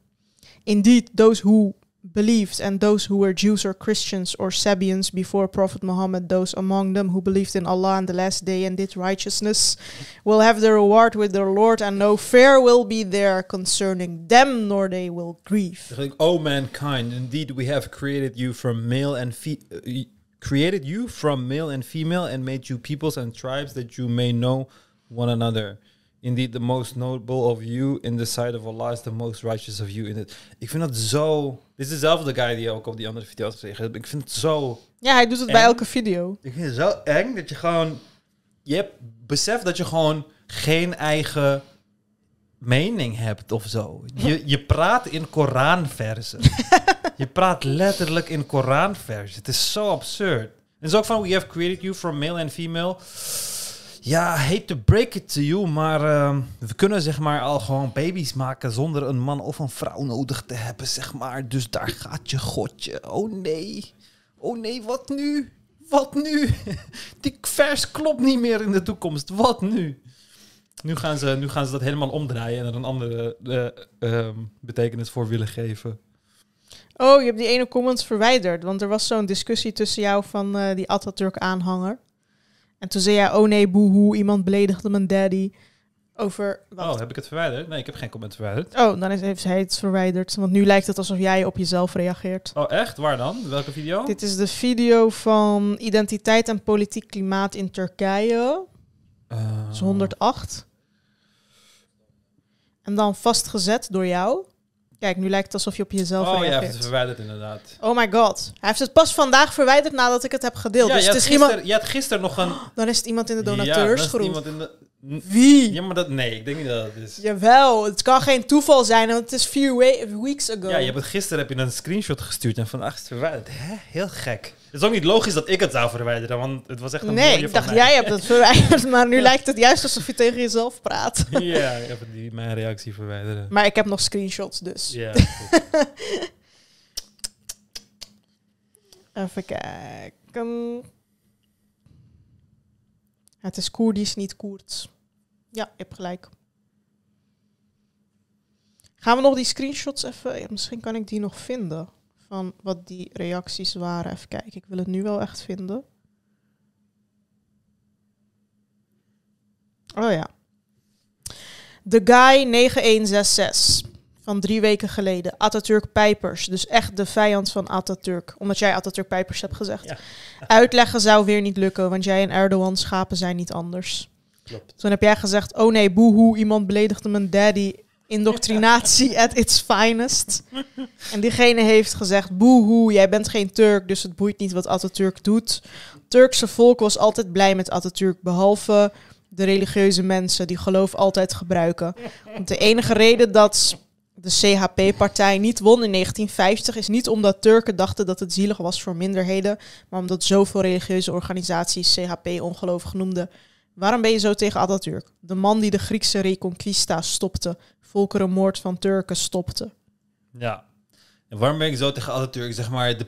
Indeed, those who believed, and those who were Jews or Christians or Sabians before Prophet Muhammad, those among them who believed in Allah and the last day and did righteousness, will have their reward with their Lord, and no fear will be there concerning them, nor they will grieve. Zeg ik, oh mankind, indeed we have created you from male and fe uh, created you from male and female and made you peoples and tribes that you may know one another. Indeed, the most notable of you in the sight of Allah is the most righteous of you in it. Ik vind dat zo. Dit is dezelfde guy die ook op die andere video had gezegd. Ik vind het zo. Ja, hij doet het bij elke video. Ik vind het zo eng dat je gewoon. Je hebt besef dat je gewoon geen eigen mening hebt of zo. Je, je praat in Koranversen. je praat letterlijk in Koranversen. Het is zo absurd. En zo ook van, we have created you from male and female. Ja, hate to break it to you, maar ehm, we kunnen zeg maar al gewoon baby's maken zonder een man of een vrouw nodig te hebben, zeg maar. Dus daar gaat je godje. Oh nee. Oh nee, wat nu? Wat nu? Die vers klopt niet meer in de toekomst. Wat nu? Nu gaan ze, nu gaan ze dat helemaal omdraaien en er een andere eh, ehm, betekenis voor willen geven. Oh, je hebt die ene comment verwijderd. Want er was zo'n discussie tussen jou van eh, die Atatürk-aanhanger. En toen zei jij, oh nee, boehoe, iemand beledigde mijn daddy. Over... Wat? Oh, heb ik het verwijderd? Nee, ik heb geen comment verwijderd. Oh, dan is, heeft hij het verwijderd. Want nu lijkt het alsof jij op jezelf reageert. Oh, echt? Waar dan? Welke video? Dit is de video van identiteit en politiek klimaat in Turkije. Eh, Dat is 108. En dan vastgezet door jou. Kijk, nu lijkt het alsof je op jezelf Oh ja, het verwijderd inderdaad. oh my god. Hij heeft het pas vandaag verwijderd nadat ik het heb gedeeld. Ja, dus je, het had is iemand... gisteren, je had gisteren nog een... Dan is het iemand in de Ja, donateursgroep. iemand in de... Wie? Ja, maar dat... Nee, ik denk niet dat het is. Jawel, het kan geen toeval zijn, want het is vier we- weeks ago. Ja, je hebt het gisteren heb je een screenshot gestuurd en vandaag is het verwijderd. Hè? Heel gek. Het is ook niet logisch dat ik het zou verwijderen, want het was echt een nee, ik van dacht jij hebt het verwijderd, maar nu lijkt het juist alsof je tegen jezelf praat. ja, ik heb die, mijn reactie verwijderen. Maar ik heb nog screenshots, dus. Ja. Even kijken. Het is Koerdisch, niet Koerds. Ja, je hebt gelijk. Gaan we nog die screenshots even... ja, Misschien kan ik die nog vinden. Van wat die reacties waren. Even kijken, ik wil het nu wel echt vinden. Oh ja. The Guy 9166 van drie weken geleden. Atatürk Pijpers. Dus echt de vijand van Atatürk. Omdat jij Atatürk Pijpers hebt gezegd. Ja. Uitleggen zou weer niet lukken, want jij en Erdogan schapen zijn niet anders. Toen heb jij gezegd, oh nee, boehoe, iemand beledigde mijn daddy. Indoctrinatie at its finest. En diegene heeft gezegd, boehoe, jij bent geen Turk, dus het boeit niet wat Atatürk doet. Turkse volk was altijd blij met Atatürk, behalve de religieuze mensen die geloof altijd gebruiken. Want de enige reden dat de CHP-partij niet won in 1950 is niet omdat Turken dachten dat het zielig was voor minderheden, maar omdat zoveel religieuze organisaties CHP ongelovig noemden. Waarom ben je zo tegen Atatürk? De man die de Griekse Reconquista stopte, volkerenmoord van Turken stopte. Ja. En waarom ben ik zo tegen Atatürk? Zeg maar, de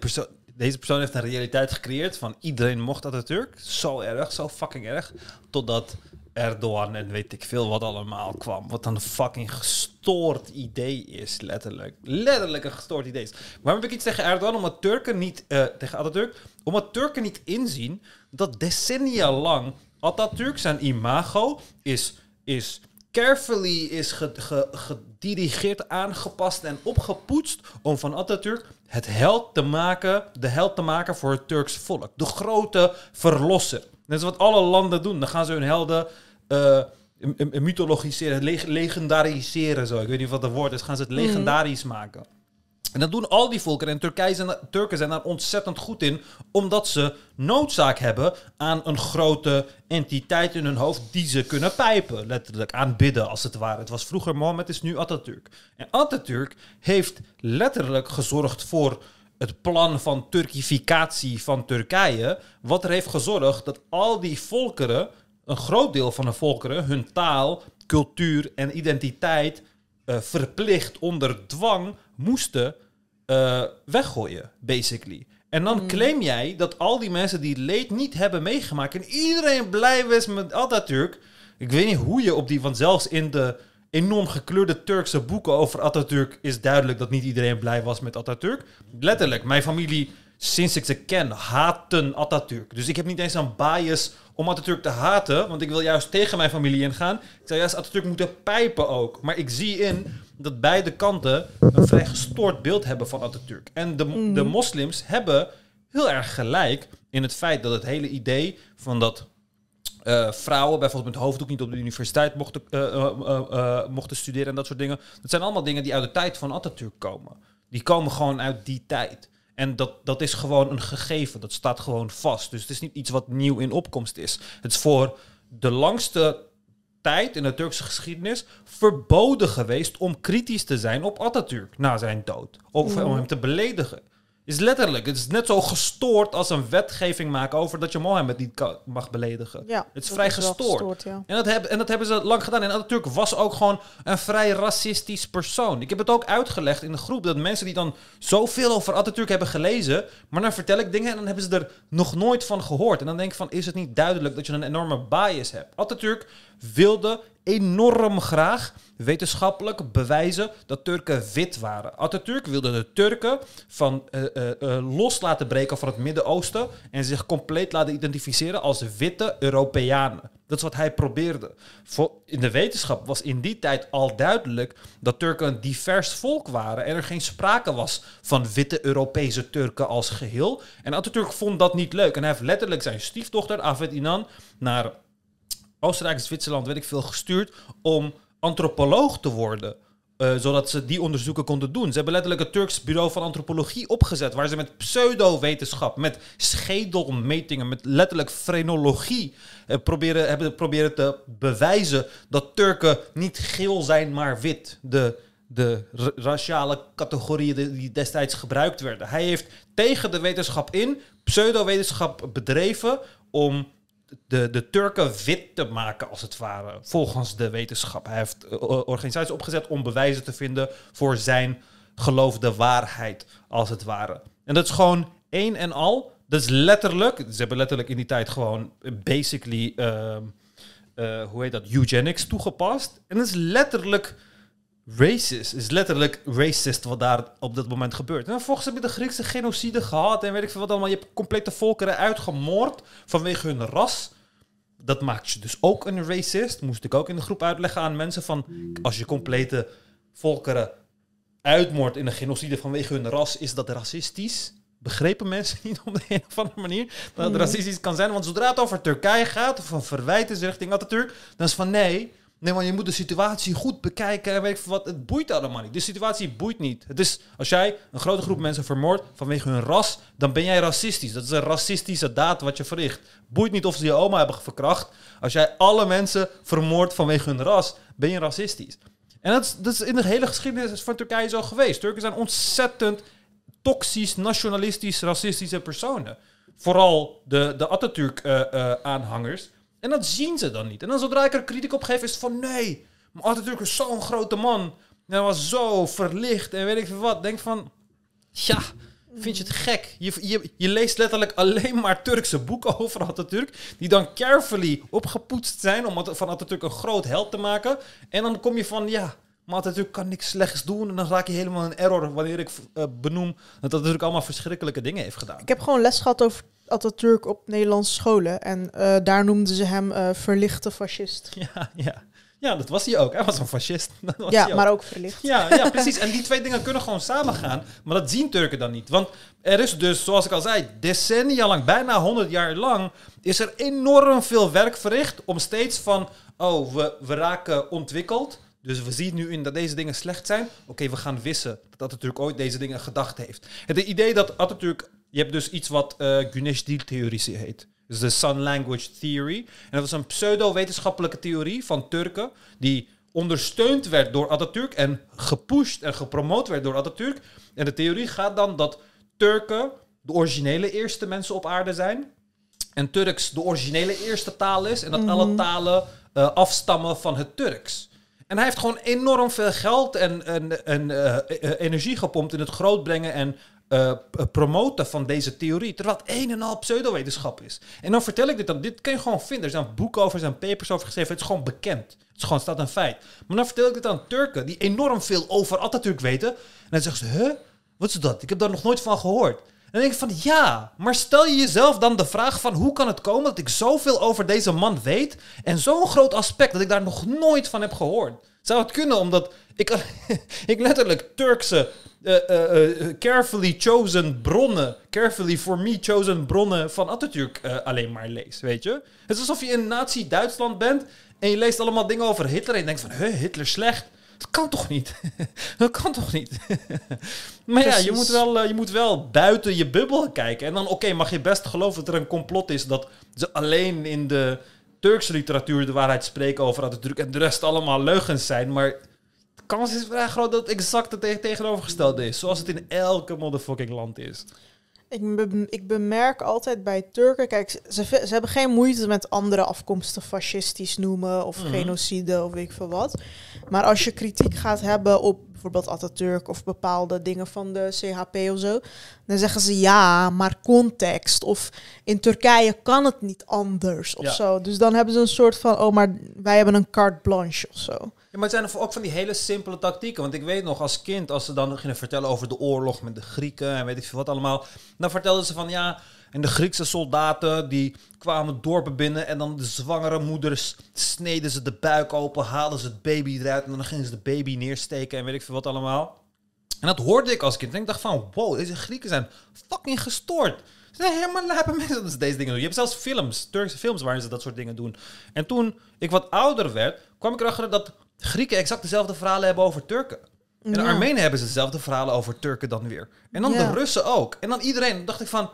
deze persoon heeft een realiteit gecreëerd van iedereen mocht Atatürk. Zo erg, zo fucking erg. Totdat Erdogan en weet ik veel wat allemaal kwam. Wat een fucking gestoord idee is, letterlijk. Letterlijk een gestoord idee is. Waarom heb ik iets tegen Erdogan? Omdat Turken niet, eh, tegen Atatürk, omdat Turken niet inzien dat decennia lang Atatürk zijn imago is, is carefully is ge- ge- gedirigeerd, aangepast en opgepoetst om van Atatürk het held te maken, de held te maken voor het Turks volk. De grote verlosser. Net zoals wat alle landen doen. Dan gaan ze hun helden m- mythologiseren, leg- legendariseren zo. Ik weet niet wat het woord is. Gaan ze het legendarisch maken. En dat doen al die volken. En Turkije zijn, Turken zijn daar ontzettend goed in. Omdat ze noodzaak hebben aan een grote entiteit in hun hoofd die ze kunnen pijpen. Letterlijk aanbidden als het ware. Het was vroeger Mohammed, is nu Atatürk. En Atatürk heeft letterlijk gezorgd voor het plan van Turkificatie van Turkije. Wat er heeft gezorgd dat al die volkeren, een groot deel van de volkeren, hun taal, cultuur en identiteit eh, verplicht onder dwang moesten eh, weggooien, basically. En dan claim jij dat al die mensen die leed niet hebben meegemaakt en iedereen blij was met Atatürk. Ik weet niet hoe je op die, want zelfs in de enorm gekleurde Turkse boeken over Atatürk is duidelijk dat niet iedereen blij was met Atatürk. Letterlijk, mijn familie, sinds ik ze ken, haten Atatürk. Dus ik heb niet eens een bias om Atatürk te haten, want ik wil juist tegen mijn familie ingaan. Ik zou juist Atatürk moeten pijpen ook. Maar ik zie in dat beide kanten een vrij gestoord beeld hebben van Atatürk. En de, de moslims hebben heel erg gelijk in het feit dat het hele idee van dat eh, vrouwen bijvoorbeeld met hoofddoek niet op de universiteit mochten, eh, eh, mochten studeren en dat soort dingen. Dat zijn allemaal dingen die uit de tijd van Atatürk komen. Die komen gewoon uit die tijd. En dat, dat is gewoon een gegeven, dat staat gewoon vast. Dus het is niet iets wat nieuw in opkomst is. Het is voor de langste tijd in de Turkse geschiedenis verboden geweest om kritisch te zijn op Atatürk na zijn dood. Of om hem te beledigen. Is letterlijk, het is net zo gestoord als een wetgeving maken over dat je Mohammed niet mag beledigen. Ja, het is vrij gestoord. ja. En dat, hebben, en dat hebben ze lang gedaan. En Atatürk was ook gewoon een vrij racistisch persoon. Ik heb het ook uitgelegd in de groep dat mensen die dan zoveel over Atatürk hebben gelezen, maar dan vertel ik dingen en dan hebben ze er nog nooit van gehoord. En dan denk ik van, is het niet duidelijk dat je een enorme bias hebt? Atatürk wilde enorm graag wetenschappelijk bewijzen dat Turken wit waren. Atatürk wilde de Turken van, eh, eh, eh, los laten breken van het Midden-Oosten en zich compleet laten identificeren als witte Europeanen. Dat is wat hij probeerde. In de wetenschap was in die tijd al duidelijk dat Turken een divers volk waren en er geen sprake was van witte Europese Turken als geheel. En Atatürk vond dat niet leuk en hij heeft letterlijk zijn stiefdochter Afet Inan naar Oostenrijk, Zwitserland, weet ik veel, gestuurd om antropoloog te worden. eh, zodat ze die onderzoeken konden doen. Ze hebben letterlijk het Turks Bureau van Antropologie opgezet. Waar ze met pseudo-wetenschap, met schedelmetingen, met letterlijk frenologie. eh, proberen, hebben proberen te bewijzen dat Turken niet geel zijn, maar wit. De, de ra- raciale categorieën die destijds gebruikt werden. Hij heeft tegen de wetenschap in pseudo-wetenschap bedreven om de, de Turken wit te maken, als het ware, volgens de wetenschap. Hij heeft eh, organisaties opgezet om bewijzen te vinden voor zijn geloofde waarheid, als het ware. En dat is gewoon één en al Dat is letterlijk, ze hebben letterlijk in die tijd gewoon eh, basically, ehm, eh, hoe heet dat, eugenics toegepast. En dat is letterlijk racist, is letterlijk racist wat daar op dat moment gebeurt. En vervolgens heb je de Griekse genocide gehad en weet ik veel wat allemaal. Je hebt complete volkeren uitgemoord vanwege hun ras. Dat maakt je dus ook een racist. Moest ik ook in de groep uitleggen aan mensen van... als je complete volkeren uitmoordt in een genocide vanwege hun ras, is dat racistisch? Begrepen mensen niet op de een of andere manier dat het racistisch kan zijn? Want zodra het over Turkije gaat, of een verwijt is richting Atatürk, dan is van nee... Nee, maar je moet de situatie goed bekijken en weet wat. Het boeit allemaal niet. De situatie boeit niet. Het is, als jij een grote groep mensen vermoordt vanwege hun ras, dan ben jij racistisch. Dat is een racistische daad wat je verricht. Boeit niet of ze je oma hebben verkracht. Als jij alle mensen vermoordt vanwege hun ras, ben je racistisch. En dat is, dat is in de hele geschiedenis van Turkije zo geweest. Turken zijn ontzettend toxisch, nationalistisch, racistische personen. Vooral de, de Atatürk-aanhangers. En dat zien ze dan niet. En dan zodra ik er kritiek op geef, is het van nee, maar Atatürk is zo'n grote man. En hij was zo verlicht en weet ik veel wat. Denk van, ja, vind je het gek? Je, je, je leest letterlijk alleen maar Turkse boeken over Atatürk, die dan carefully opgepoetst zijn om van Atatürk een groot held te maken. En dan kom je van, ja, maar Atatürk kan niks slechts doen. En dan raak je helemaal in error wanneer ik eh, benoem dat Atatürk allemaal verschrikkelijke dingen heeft gedaan. Ik heb gewoon les gehad over Atatürk op Nederlandse scholen. En eh, daar noemden ze hem eh, verlichte fascist. Ja, ja. ja, dat was hij ook. Hij was een fascist. Dat was Ja, ook. maar ook verlicht. Ja, ja, precies. En die twee dingen kunnen gewoon samengaan. Maar dat zien Turken dan niet. Want er is dus, zoals ik al zei, decennia lang, bijna 100 jaar lang, is er enorm veel werk verricht om steeds van, oh, we, we raken ontwikkeld. Dus we zien nu in dat deze dingen slecht zijn. Oké, we gaan wissen dat Atatürk ooit deze dingen gedacht heeft. Het idee dat Atatürk, je hebt dus iets wat eh Güneş-Dil-theorie heet. Dus de Sun Language Theory. En dat was een pseudo-wetenschappelijke theorie van Turken, die ondersteund werd door Atatürk en gepusht en gepromoot werd door Atatürk. En de theorie gaat dan dat Turken de originele eerste mensen op aarde zijn. En Turks de originele eerste taal is. En dat alle talen eh, afstammen van het Turks. En hij heeft gewoon enorm veel geld en, en, eh, eh, energie gepompt in het grootbrengen en eh, promoten van deze theorie. Terwijl het een en al pseudowetenschap is. En dan vertel ik dit dan. Dit kun je gewoon vinden. Er zijn boeken over, er zijn papers over geschreven. Het is gewoon bekend. Het is gewoon, staat een feit. Maar dan vertel ik dit aan Turken die enorm veel over Atatürk weten. En dan zeggen ze, huh? Wat is dat? Ik heb daar nog nooit van gehoord. En dan denk ik van, ja, maar stel je jezelf dan de vraag van... hoe kan het komen dat ik zoveel over deze man weet... en zo'n groot aspect dat ik daar nog nooit van heb gehoord? Zou het kunnen omdat ik, ik letterlijk Turkse, eh, eh, eh, carefully chosen bronnen... carefully for me chosen bronnen van Atatürk alleen maar lees, weet je? Het is alsof je in Nazi-Duitsland bent... en je leest allemaal dingen over Hitler en je denkt van... Hitler slecht... Dat kan toch niet? dat kan toch niet? maar ja, je moet, wel, eh, je moet wel buiten je bubbel kijken. En dan, oké, mag je best geloven dat er een complot is... dat ze alleen in de Turkse literatuur de waarheid spreken over Atatürk... en de rest allemaal leugens zijn. Maar de kans is vrij groot dat het exact het te- tegenovergestelde is. Zoals het in elke motherfucking land is. Ik, be- ik bemerk altijd bij Turken, kijk, ze, ze, hebben geen moeite met andere afkomsten fascistisch noemen of Mhm. genocide of weet ik veel wat. Maar als je kritiek gaat hebben op bijvoorbeeld Atatürk of bepaalde dingen van de CHP of zo, dan zeggen ze ja, maar context of in Turkije kan het niet anders of Ja. zo. Dus dan hebben ze een soort van, oh, maar wij hebben een carte blanche of zo. Ja, maar het zijn ook van die hele simpele tactieken. Want ik weet nog als kind, als ze dan gingen vertellen over de oorlog met de Grieken en weet ik veel wat allemaal. Dan vertelden ze van ja, en de Griekse soldaten die kwamen dorpen binnen en dan de zwangere moeders sneden ze de buik open, haalden ze het baby eruit en dan gingen ze de baby neersteken en weet ik veel wat allemaal. En dat hoorde ik als kind. En ik dacht van, wow, deze Grieken zijn fucking gestoord. Ze zijn helemaal lijpe mensen dat ze deze dingen doen. Je hebt zelfs films, Turkse films, waarin ze dat soort dingen doen. En toen ik wat ouder werd, kwam ik erachter dat Grieken exact dezelfde verhalen hebben over Turken. En de Ja. Armenen hebben ze dezelfde verhalen over Turken dan weer. En dan Ja. de Russen ook. En dan iedereen. Dan dacht ik van,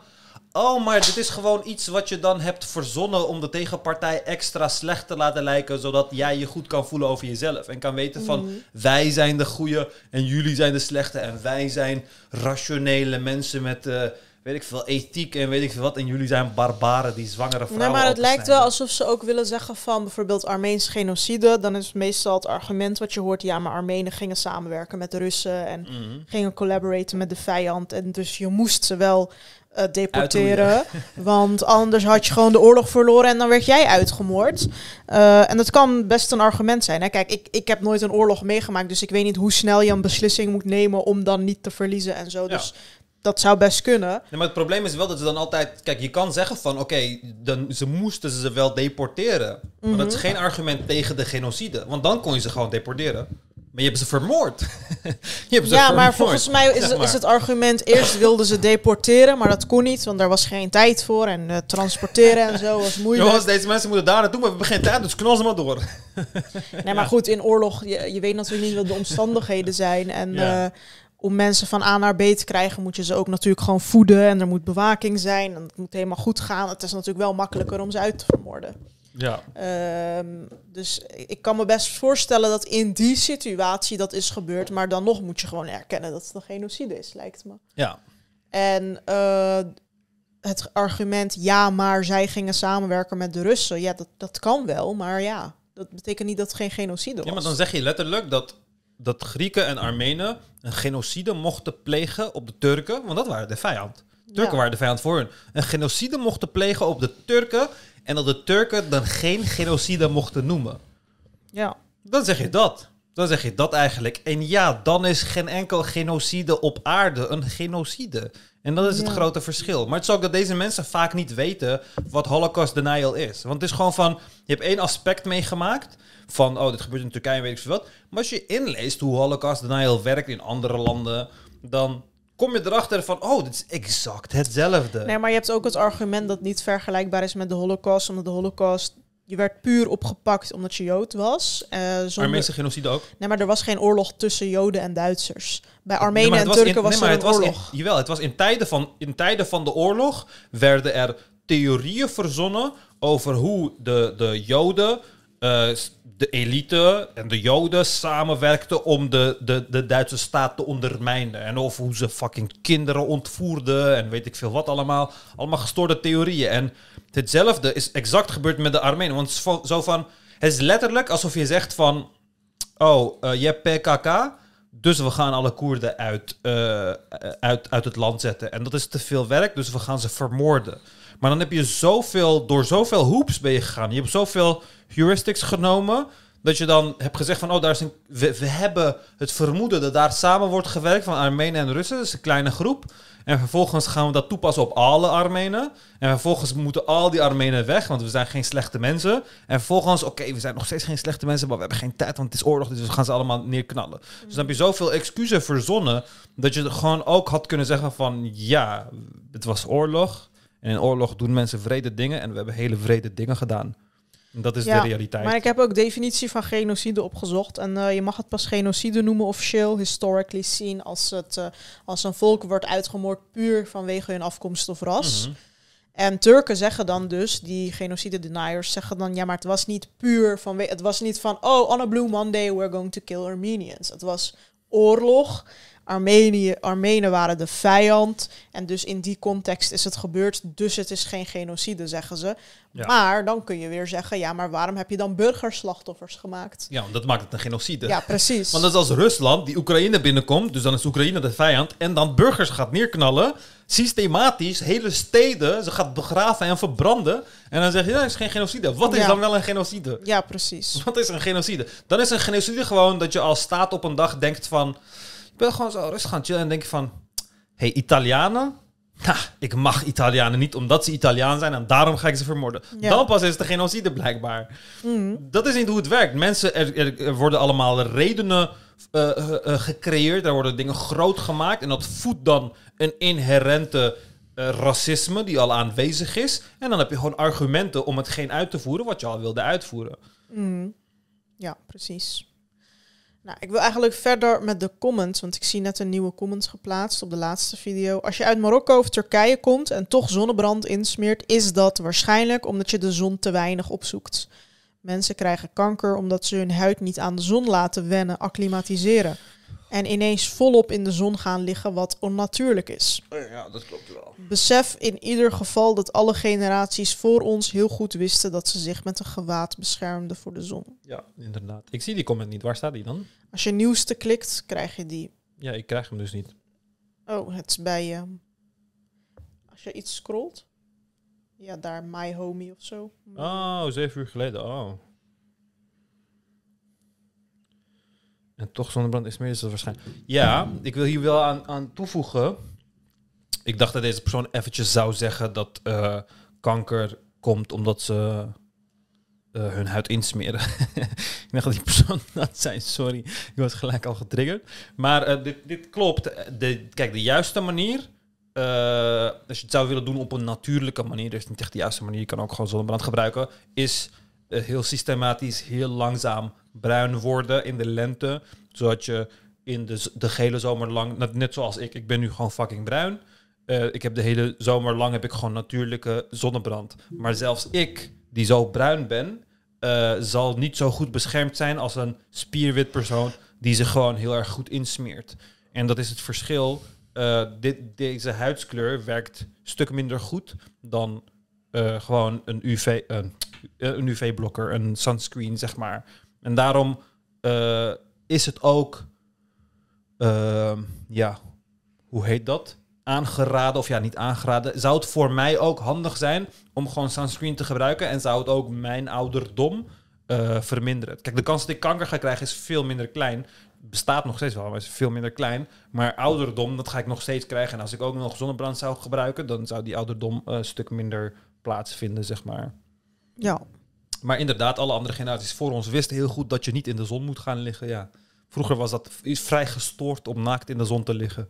oh, maar dit is gewoon iets wat je dan hebt verzonnen om de tegenpartij extra slecht te laten lijken, zodat jij je goed kan voelen over jezelf. En kan weten van, Mhm. wij zijn de goede en jullie zijn de slechte. En wij zijn rationele mensen met, eh, weet ik veel, ethiek en weet ik veel wat. En jullie zijn barbaren die zwangere vrouwen Nee, maar het lijkt wel alsof ze ook willen zeggen van bijvoorbeeld Armeens genocide. Dan is meestal het argument wat je hoort, ja, maar Armenen gingen samenwerken met de Russen en Mhm. gingen collaboraten met de vijand. En dus je moest ze wel eh, deporteren. Want anders had je gewoon de oorlog verloren en dan werd jij uitgemoord. Eh, en dat kan best een argument zijn. Hè? Kijk, ik, ik heb nooit een oorlog meegemaakt, dus ik weet niet hoe snel je een beslissing moet nemen om dan niet te verliezen en zo. Ja. Dus dat zou best kunnen. Nee, maar het probleem is wel dat ze dan altijd... Kijk, je kan zeggen van... Oké, dan ze moesten ze wel deporteren. Maar dat is geen argument tegen de genocide. Want dan kon je ze gewoon deporteren. Maar je hebt ze vermoord. je hebt ze Ja, vermoord. maar volgens mij is, Zeg het- maar. is het argument... Eerst wilden ze deporteren, maar dat kon niet, want daar was geen tijd voor. En eh, transporteren en zo was moeilijk. Jongens, deze mensen moeten daar naartoe, maar we hebben geen tijd, dus knal ze maar door. Nee, maar goed, in oorlog, je, je weet natuurlijk niet wat de omstandigheden zijn. En Ja. eh, om mensen van A naar B te krijgen, moet je ze ook natuurlijk gewoon voeden. En er moet bewaking zijn. En het moet helemaal goed gaan. Het is natuurlijk wel makkelijker om ze uit te vermoorden. Ja. Ehm, dus ik kan me best voorstellen dat in die situatie dat is gebeurd. Maar dan nog moet je gewoon erkennen dat het een genocide is, lijkt me. Ja. En eh, het argument, ja, maar zij gingen samenwerken met de Russen. Ja, dat, dat kan wel, maar ja, dat betekent niet dat het geen genocide was. ja, maar dan zeg je letterlijk dat, dat Grieken en Armenen een genocide mochten plegen op de Turken, want dat waren de vijand. Turken Ja. waren de vijand voor hun. Een genocide mochten plegen op de Turken en dat de Turken dan geen genocide mochten noemen. Ja, Dan zeg je dat. Dan zeg je dat eigenlijk. En ja, dan is geen enkel genocide op aarde een genocide. En dat is het Ja. grote verschil. Maar het is ook dat deze mensen vaak niet weten wat Holocaust denial is. Want het is gewoon van, je hebt één aspect meegemaakt van, oh, dit gebeurt in Turkije en weet ik veel wat. Maar als je inleest hoe Holocaust denial werkt in andere landen, dan kom je erachter van, oh, dit is exact hetzelfde. nee, maar je hebt ook het argument dat het niet vergelijkbaar is met de Holocaust. Omdat de Holocaust, je werd puur opgepakt omdat je Jood was. zonder, Armeense genocide ook. Nee, maar er was geen oorlog tussen Joden en Duitsers. Bij Armenen en Turken in- was nee, maar er het een was in- oorlog. jawel, het was in tijden, van, in tijden van de oorlog werden er theorieën verzonnen over hoe de, de Joden, s- de elite en de Joden samenwerkten om de, de, de Duitse staat te ondermijnen. En over hoe ze fucking kinderen ontvoerden en weet ik veel wat allemaal. Allemaal gestoorde theorieën. En hetzelfde is exact gebeurd met de Armenen. Want het is zo van, het is letterlijk alsof je zegt van, oh, eh, je hebt PKK, dus we gaan alle Koerden uit, eh, uit, uit het land zetten. En dat is te veel werk, dus we gaan ze vermoorden. Maar dan heb je zoveel, door zoveel hoops ben je gegaan. Je hebt zoveel heuristics genomen, dat je dan hebt gezegd van, oh, daar is een, we, hebben het vermoeden dat daar samen wordt gewerkt van Armenen en Russen. Dat is een kleine groep. En vervolgens gaan we dat toepassen op alle Armenen. En vervolgens moeten al die Armenen weg, want we zijn geen slechte mensen. En vervolgens, oké, we zijn nog steeds geen slechte mensen, maar we hebben geen tijd, want het is oorlog, dus we gaan ze allemaal neerknallen. Dus dan heb je zoveel excuses verzonnen, dat je gewoon ook had kunnen zeggen van, ja, het was oorlog. En in oorlog doen mensen vrede dingen en we hebben hele vrede dingen gedaan. En dat is Ja, de realiteit. Maar ik heb ook definitie van genocide opgezocht. En eh, je mag het pas genocide noemen officieel, historically seen, als, het, eh, als een volk wordt uitgemoord puur vanwege hun afkomst of ras. Mhm. En Turken zeggen dan dus, die genocide deniers zeggen dan, ja, maar het was niet puur van, het was niet van, oh, on a blue Monday we're going to kill Armenians. Het was oorlog. Armenië, Armenen waren de vijand. En dus in die context is het gebeurd. Dus het is geen genocide, zeggen ze. Ja. Maar dan kun je weer zeggen, ja, maar waarom heb je dan burgerslachtoffers gemaakt? Ja, dat maakt het een genocide. Ja, precies. Want dat is als Rusland die Oekraïne binnenkomt, dus dan is Oekraïne de vijand, en dan burgers gaat neerknallen, systematisch, hele steden, ze gaat begraven en verbranden, en dan zeg je, ja, dat is geen genocide. Wat is Ja. dan wel een genocide? Ja, precies. Wat is een genocide? Dan is een genocide gewoon dat je als staat op een dag denkt van, ik ben gewoon zo rustig gaan chillen en denk je van, hey, Italianen? Nou, ik mag Italianen niet omdat ze Italiaan zijn en daarom ga ik ze vermoorden. Ja. Dan pas is het een genocide blijkbaar. Mhm. Dat is niet hoe het werkt. Mensen, er, worden allemaal redenen eh, eh, eh, gecreëerd. Er worden dingen groot gemaakt. En dat voedt dan een inherente racisme die al aanwezig is. En dan heb je gewoon argumenten om hetgeen uit te voeren wat je al wilde uitvoeren. Mhm. Ja, precies. Nou, ik wil eigenlijk verder met de comments, want ik zie net een nieuwe comment geplaatst op de laatste video. Als je uit Marokko of Turkije komt en toch zonnebrand insmeert, is dat waarschijnlijk omdat je de zon te weinig opzoekt. Mensen krijgen kanker omdat ze hun huid niet aan de zon laten wennen, acclimatiseren. En ineens volop in de zon gaan liggen, wat onnatuurlijk is. Ja, dat klopt wel. Besef in ieder geval dat alle generaties voor ons heel goed wisten dat ze zich met een gewaad beschermden voor de zon. Ja, inderdaad. Ik zie die comment niet. Waar staat die dan? Als je nieuwste klikt, krijg je die. Ja, ik krijg hem dus niet. Oh, het is bij je. Als je iets scrolt. Ja, daar My Homie of zo. Oh, zeven uur geleden. Oh. En toch zonnebrand is dat waarschijnlijk. Ja, ik wil hier wel aan, aan toevoegen. Ik dacht dat deze persoon eventjes zou zeggen dat eh, kanker komt omdat ze eh, hun huid insmeren. ik dacht dat die persoon dat zei. Sorry, ik was gelijk al getriggerd. Maar eh, dit, dit klopt. De, kijk, de juiste manier als je het zou willen doen op een natuurlijke manier, dus niet echt de juiste manier, je kan ook gewoon zonnebrand gebruiken, is heel systematisch, heel langzaam bruin worden in de lente, zodat je in de, de gele zomer lang, net, zoals ik, ik ben nu gewoon fucking bruin. Eh, ik heb de hele zomer lang heb ik gewoon natuurlijke zonnebrand. Maar zelfs ik, die zo bruin ben, eh, zal niet zo goed beschermd zijn als een spierwit persoon die zich gewoon heel erg goed insmeert. En dat is het verschil eh, dit, deze huidskleur werkt een stuk minder goed dan gewoon een UV, een UV-blokker, een sunscreen, zeg maar. En daarom eh, is het ook, ehm, ja, hoe heet dat? Aangeraden, of ja, niet aangeraden. Zou het voor mij ook handig zijn om gewoon sunscreen te gebruiken? En zou het ook mijn ouderdom eh, verminderen? Kijk, de kans dat ik kanker ga krijgen is veel minder klein. Bestaat nog steeds wel, maar is veel minder klein. Maar ouderdom, dat ga ik nog steeds krijgen. En als ik ook nog zonnebrand zou gebruiken, dan zou die ouderdom eh, een stuk minder plaatsvinden, zeg maar. Ja. Maar inderdaad, alle andere generaties voor ons wisten heel goed dat je niet in de zon moet gaan liggen. Ja. Vroeger was dat is vrij gestoord om naakt in de zon te liggen.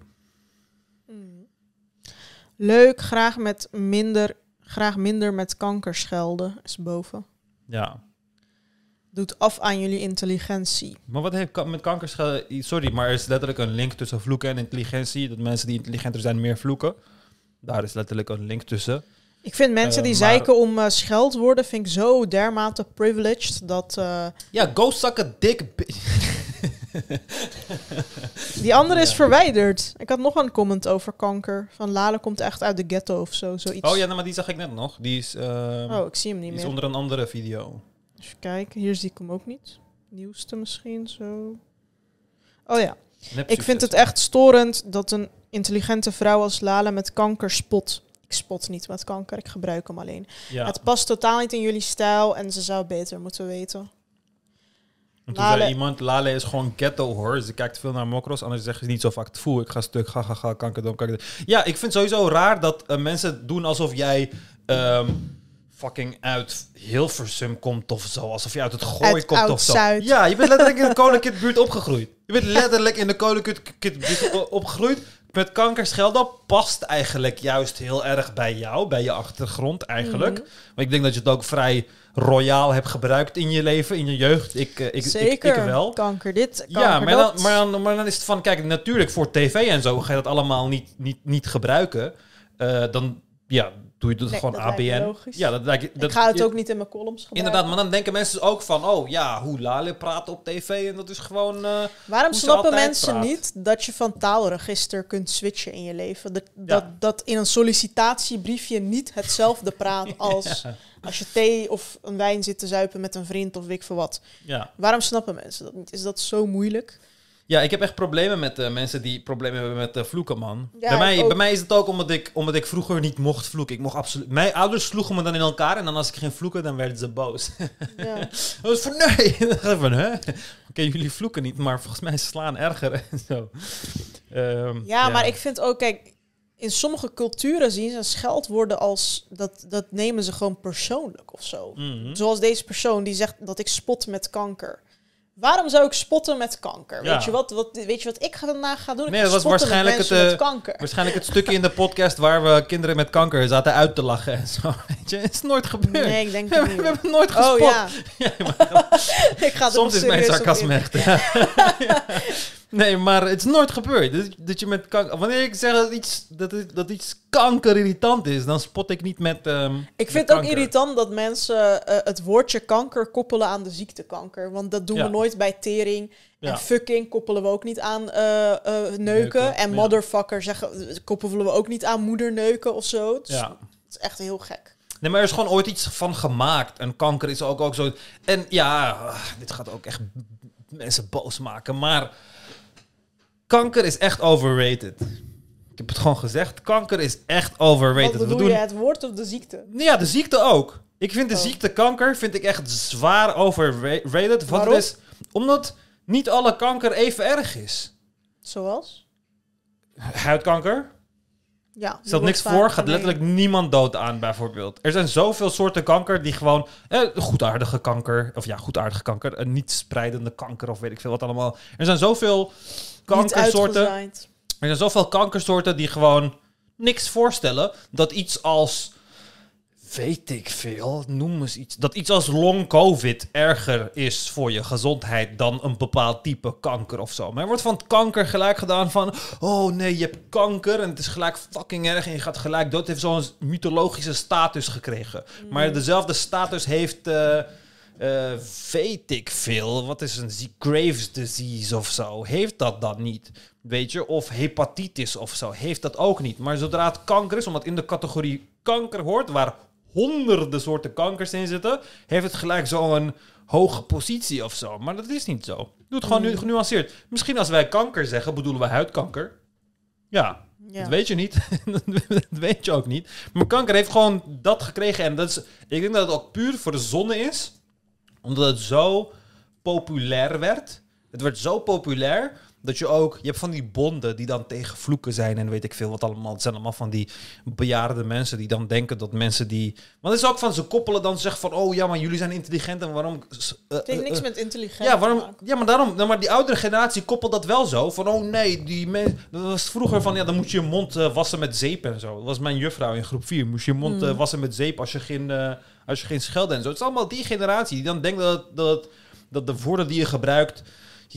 Mm. Leuk, graag met minder, graag minder met kanker schelden, is boven. Ja. Doet af aan jullie intelligentie. Maar wat heeft ka- met kankerschade... Sorry, maar er is letterlijk een link tussen vloeken en intelligentie. Dat mensen die intelligenter zijn meer vloeken. Daar is letterlijk een link tussen. Ik vind mensen Eh, die maar- zeiken om eh, scheldwoorden, vind ik zo dermate privileged dat... eh, Ja, go suck a dick, die andere is Ja. verwijderd. Ik had nog een comment over kanker. Van Lale komt echt uit de ghetto of zo, zoiets. Oh ja, nou, maar die zag ik net nog. Die is, eh, Oh, ik zie hem niet die is meer. onder een andere video. Even kijken, hier zie ik hem ook niet. Nieuwste misschien, zo. Oh ja. Ik vind het echt storend dat een intelligente vrouw als Lala met kanker spot. Ik spot niet met kanker, ik gebruik hem alleen. Ja. Het past totaal niet in jullie stijl en ze zou beter moeten weten. En toen Lale- zei iemand, Lale is gewoon ghetto hoor. Ze kijkt veel naar mokros, anders zeggen ze niet zo vaak voel. Ik ga stuk, ga, ga, ga, kanker, kanker. Ja, ik vind sowieso raar dat eh, mensen doen alsof jij ehm, fucking uit Hilversum komt of zo. Alsof je uit het gooi Uit komt of zo. Ja, je bent letterlijk in de Koninklijke buurt opgegroeid. Je bent letterlijk in de Koninklijke buurt o- opgegroeid. Met kankerschelden past eigenlijk juist heel erg bij jou, bij je achtergrond eigenlijk. Mhm. Maar ik denk dat je het ook vrij royaal hebt gebruikt in je leven, in je jeugd. Ik, eh, ik, ik, Zeker. ik wel. Kanker dit, kanker Ja, maar dat. dan, maar, dan, maar dan is het van, kijk, natuurlijk voor tv en zo ga je dat allemaal niet, niet, niet gebruiken. Eh, dan ja, doe je dat Nee, gewoon dat ABN. Ja, dat lijkt dat, ik ga het ook niet in mijn columns gebruiken. Inderdaad, maar dan denken mensen ook van, oh ja, hoe Lale praat op tv en dat is gewoon... eh, Waarom snappen mensen praat. niet dat je van taalregister kunt switchen in je leven? Dat, Ja. dat, dat in een sollicitatiebriefje niet hetzelfde praat als ja, als je thee of een wijn zit te zuipen met een vriend of weet ik veel wat. ja. Waarom snappen mensen dat niet? Is dat zo moeilijk? Ja, ik heb echt problemen met eh, mensen die problemen hebben met eh, vloeken, man. Ja, bij, mij, ook. bij mij is het ook omdat ik, omdat ik vroeger niet mocht vloeken. Ik mocht absoluut... Mijn ouders sloegen me dan in elkaar en dan als ik ging vloeken, dan werden ze boos. Ja. Dat was van, nee! Van, hè? Oké, jullie vloeken niet, maar volgens mij slaan erger en zo. Ehm, Ja, maar ik vind ook, kijk, in sommige culturen zien ze scheldwoorden als dat, dat nemen ze gewoon persoonlijk of zo. Mhm. Zoals deze persoon die zegt dat ik spot met kanker. Waarom zou ik spotten met kanker? Ja. Weet, je wat, wat, weet je wat ik vandaag ga doen? Ik Nee, dat was waarschijnlijk mensen het, met eh, kanker. Waarschijnlijk het stukje in de podcast waar we kinderen met kanker zaten uit te lachen en zo. Weet je, het is nooit gebeurd. Nee, ik denk we, het hebben- niet. we hebben nooit Oh gespot. ja, Ja, maar ik ga soms is mijn sarcasme echt. Nee, maar het is nooit gebeurd. Dat, dat je met kanker... Wanneer ik zeg dat iets, dat, dat iets kankerirritant is, dan spot ik niet met ehm, Ik vind het ook irritant dat mensen eh, het woordje kanker koppelen aan de ziekte kanker. Want dat doen Ja. we nooit bij tering. Ja. En fucking koppelen we ook niet aan eh, eh, neuken. Neuken, En ja. motherfucker zeggen, koppelen we ook niet aan moederneuken of zo. Het is, Ja. het is echt heel gek. Nee, maar er is gewoon ooit iets van gemaakt. En kanker is ook, ook zo... En ja, ah, dit gaat ook echt mensen boos maken. Maar kanker is echt overrated. Ik heb het gewoon gezegd. Kanker is echt overrated. Wat We bedoel doen... je, het woord of de ziekte? Ja, de ziekte ook. Ik vind de Oh. ziekte kanker vind ik echt zwaar overrated. Waarom? is omdat niet alle kanker even erg is. Zoals? Huidkanker, Ja. stelt niks voor, gaat letterlijk niemand dood aan bijvoorbeeld. Er zijn zoveel soorten kanker die gewoon... Eh, goedaardige kanker, of ja, goedaardige kanker. Een niet spreidende kanker of weet ik veel wat allemaal. Er zijn zoveel kankersoorten... Er zijn zoveel kankersoorten die gewoon niks voorstellen. Dat iets als, weet ik veel, noem eens iets. Dat iets als long covid erger is voor je gezondheid dan een bepaald type kanker of zo. Maar er wordt van het kanker gelijk gedaan van, oh nee, je hebt kanker en het is gelijk fucking erg en je gaat gelijk dood. Het heeft zo'n mythologische status gekregen. Maar dezelfde status heeft... eh, weet ik veel. Wat is een Graves disease of zo? Heeft dat dan niet? Weet je? Of hepatitis of zo? Heeft dat ook niet? Maar zodra het kanker is, omdat in de categorie kanker hoort, waar honderden soorten kankers in zitten, heeft het gelijk zo'n hoge positie of zo. Maar dat is niet zo. Doe het gewoon nu genuanceerd. Misschien als wij kanker zeggen, bedoelen we huidkanker. Ja, Ja. dat weet je niet. dat weet je ook niet. Maar kanker heeft gewoon dat gekregen. En dat is, ik denk dat het ook puur voor de zonne is. Omdat het zo populair werd. Het werd zo populair dat je ook... Je hebt van die bonden die dan tegen vloeken zijn en weet ik veel wat allemaal. Het zijn allemaal van die bejaarde mensen die dan denken dat mensen die... Want het is ook van, ze koppelen dan zeggen van... Oh ja, maar jullie zijn intelligent en waarom... Het heeft eh, niks eh, met intelligentie ja, waarom, ja, maar daarom. Nou, maar die oudere generatie koppelt dat wel zo. Van, oh nee, die men, dat was vroeger van, ja, dan moet je je mond wassen met zeep en zo. Dat was mijn juffrouw in groep 4. Moest je je mond Hmm. wassen met zeep als je geen, als je geen schelden en zo. Het is allemaal die generatie die dan denkt dat, dat, dat de woorden die je gebruikt,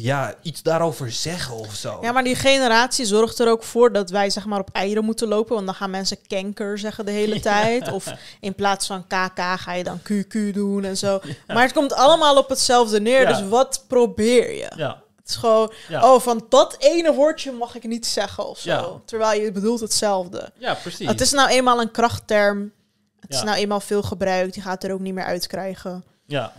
ja, iets daarover zeggen of zo. Ja, maar die generatie zorgt er ook voor dat wij zeg maar op eieren moeten lopen. Want dan gaan mensen kanker zeggen de hele tijd. Of in plaats van KK ga je dan QQ doen en zo. Maar het komt allemaal op hetzelfde neer. Ja. Dus wat probeer je? ja. Het is gewoon, oh, van dat ene woordje mag ik niet zeggen of zo. Terwijl je bedoelt hetzelfde. ja, precies. Het is nou eenmaal een krachtterm. Het is nou eenmaal veel gebruikt. Je gaat er ook niet meer uitkrijgen. Ja.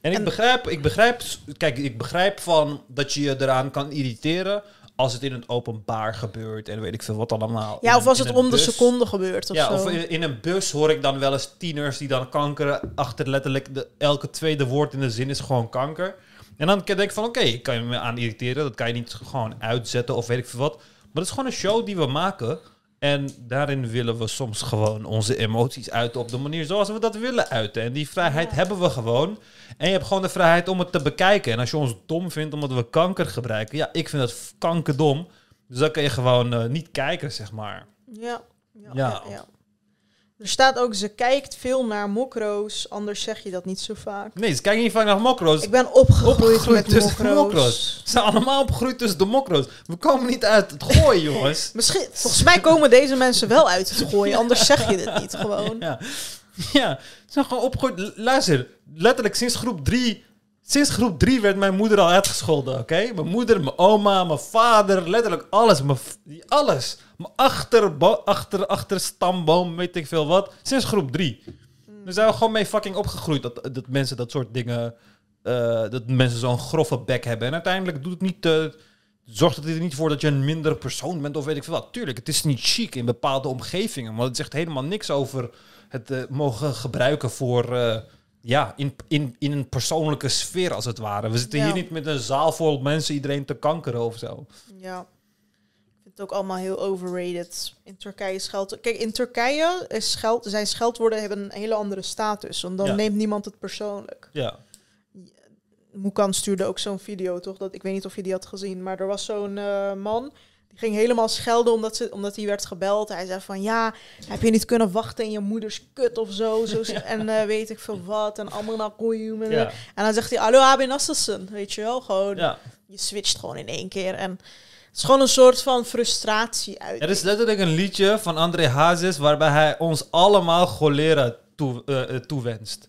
En ik En- begrijp, ik begrijp, kijk, ik begrijp van dat je je eraan kan irriteren als het in het openbaar gebeurt en weet ik veel wat allemaal. Ja, of als het om de seconde gebeurt of Ja, zo. of in, een bus hoor ik dan wel eens tieners die dan kankeren achter letterlijk de, elke tweede woord in de zin is gewoon kanker. En dan denk ik van oké, ik kan je me aan irriteren, dat kan je niet gewoon uitzetten of weet ik veel wat. Maar het is gewoon een show die we maken. En daarin willen we soms gewoon onze emoties uiten op de manier zoals we dat willen uiten. En die vrijheid Ja. hebben we gewoon. En je hebt gewoon de vrijheid om het te bekijken. En als je ons dom vindt omdat we kanker gebruiken, ja, ik vind dat kankerdom. Dus dan kan je gewoon eh, niet kijken, zeg maar. Ja, ja, Ja. ja. Er staat ook, ze kijkt veel naar mokro's, anders zeg je dat niet zo vaak. Nee, ze kijken niet vaak naar mokro's. Ik ben opgegroeid, Opgegroeid met tussen mokro's. mokro's. Ze zijn allemaal opgegroeid tussen de mokro's. We komen niet uit het gooien, jongens. Misschien, volgens mij komen deze mensen wel uit het gooien, anders zeg je dit niet gewoon. Ja. ja, ze zijn gewoon opgegroeid. Luister, letterlijk sinds groep drie... Sinds groep drie werd mijn moeder al uitgescholden, oké? Mijn moeder, mijn oma, mijn vader, letterlijk alles. Mijn, alles. Mijn achterbo- achter, achterstamboom, weet ik veel wat. Sinds groep drie. Daar zijn we gewoon mee fucking opgegroeid. Dat, dat mensen dat soort dingen... eh, dat mensen zo'n grove bek hebben. En uiteindelijk doet het niet... eh, zorgt het er niet voor dat je een minder persoon bent of weet ik veel wat. Tuurlijk, het is niet chic in bepaalde omgevingen. Maar het zegt helemaal niks over het eh, mogen gebruiken voor... ja, in, in, in een persoonlijke sfeer als het ware. We zitten Ja. hier niet met een zaal vol mensen iedereen te kankeren of zo. Ja. Ik vind het ook allemaal heel overrated. In Turkije scheld... Kijk, in Turkije is scheld, zijn scheldwoorden hebben een hele andere status. Want dan Ja. neemt niemand het persoonlijk. Ja. Moekan stuurde ook zo'n video, toch? Dat, ik weet niet of je die had gezien. Maar er was zo'n eh, man... Ging helemaal schelden omdat, ze, omdat hij werd gebeld. Hij zei van, ja, heb je niet kunnen wachten in je moeders kut of zo? zo En eh, weet ik veel wat. En allemaal koeien. En, Ja. en dan zegt hij, hallo, Abi Nassassen. Weet je wel? Gewoon, ja. je switcht gewoon in één keer. En het is gewoon een soort van frustratie uit. Er is letterlijk een liedje van André Hazes waarbij hij ons allemaal cholera toe, eh, toewenst.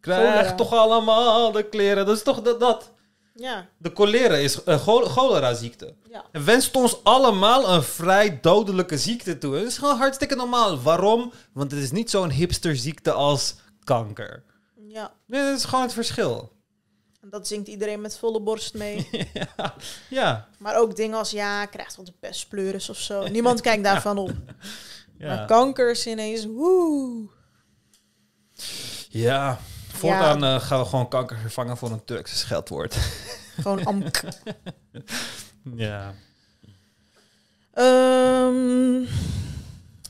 Krijg Cholera. toch allemaal de kleren. Dat is toch dat. dat. Ja, De cholera is uh, cholera ziekte. ja. En wenst ons allemaal een vrij dodelijke ziekte toe. Het is gewoon hartstikke normaal. Waarom? Want het is niet zo'n hipster ziekte als kanker. ja. Nee, dat is gewoon het verschil. En dat zingt iedereen met volle borst mee. ja. ja. maar ook dingen als, ja, krijgt wel de pestpleuris of zo. Niemand kijkt daarvan op. Maar Ja. kanker is ineens, woe. ja. Voortaan eh, gaan we gewoon kanker vervangen voor een Turkse scheldwoord. Gewoon amk. ja. Ehm,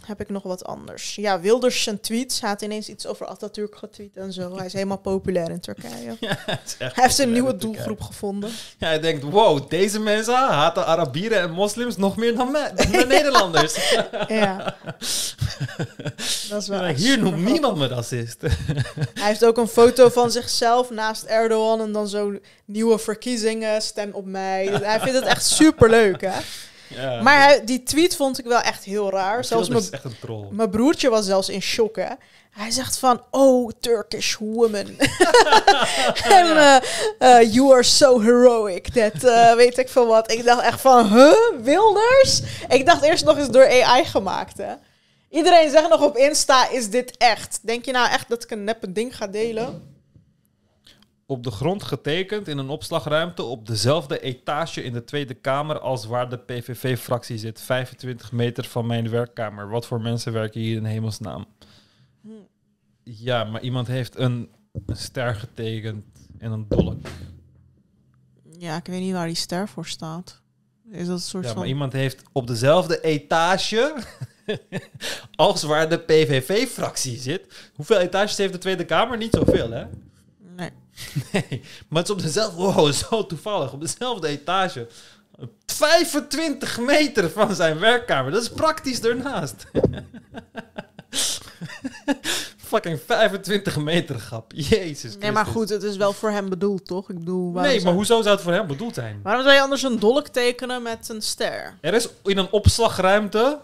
heb ik nog wat anders? Ja, Wilders zijn tweets. Hij had ineens iets over Atatürk getweet en zo. Hij is helemaal populair in Turkije. Ja, Hij heeft een nieuwe doelgroep gevonden. Ja, hij denkt, wow, deze mensen haten Arabieren en moslims nog meer dan, me- dan de Nederlanders. Ja. Dat is wel Ja, Hier noemt niemand me racist. Hij heeft ook een foto van zichzelf naast Erdogan en dan zo'n nieuwe verkiezingen, stem op mij. Hij vindt het echt super leuk, hè? Ja. Maar hij, die tweet vond ik wel echt heel raar. Zelfs mijn, is echt een troll. mijn broertje was zelfs in shock, hè? Hij zegt van, oh, Turkish woman. en eh, eh, you are so heroic. Dat eh, weet ik veel wat. Ik dacht echt van, huh? Wilders? Ik dacht eerst nog eens door AI gemaakt, hè? Iedereen zegt nog op Insta, is dit echt? Denk je nou echt dat ik een neppe ding ga delen? Op de grond getekend in een opslagruimte op dezelfde etage in de Tweede Kamer als waar de PVV-fractie zit. 25 meter van mijn werkkamer. Wat voor mensen werken hier in hemelsnaam? Ja, maar iemand heeft een, een ster getekend en een dolk. Ja, ik weet niet waar die ster voor staat. Is dat een soort Ja, van... maar iemand heeft op dezelfde etage als waar de PVV-fractie zit. Hoeveel etages heeft de Tweede Kamer? Niet zoveel, hè? Nee. Maar het is op dezelfde... Wow, zo toevallig. Op dezelfde etage. 25 meter van zijn werkkamer. Dat is praktisch ernaast. Fucking 25 meter, grap. Jezus Nee, maar goed, het is wel voor hem bedoeld, toch? Ik bedoel, Nee, maar zou, hoezo zou het voor hem bedoeld zijn? waarom zou je anders een dolk tekenen met een ster? Er is in een opslagruimte...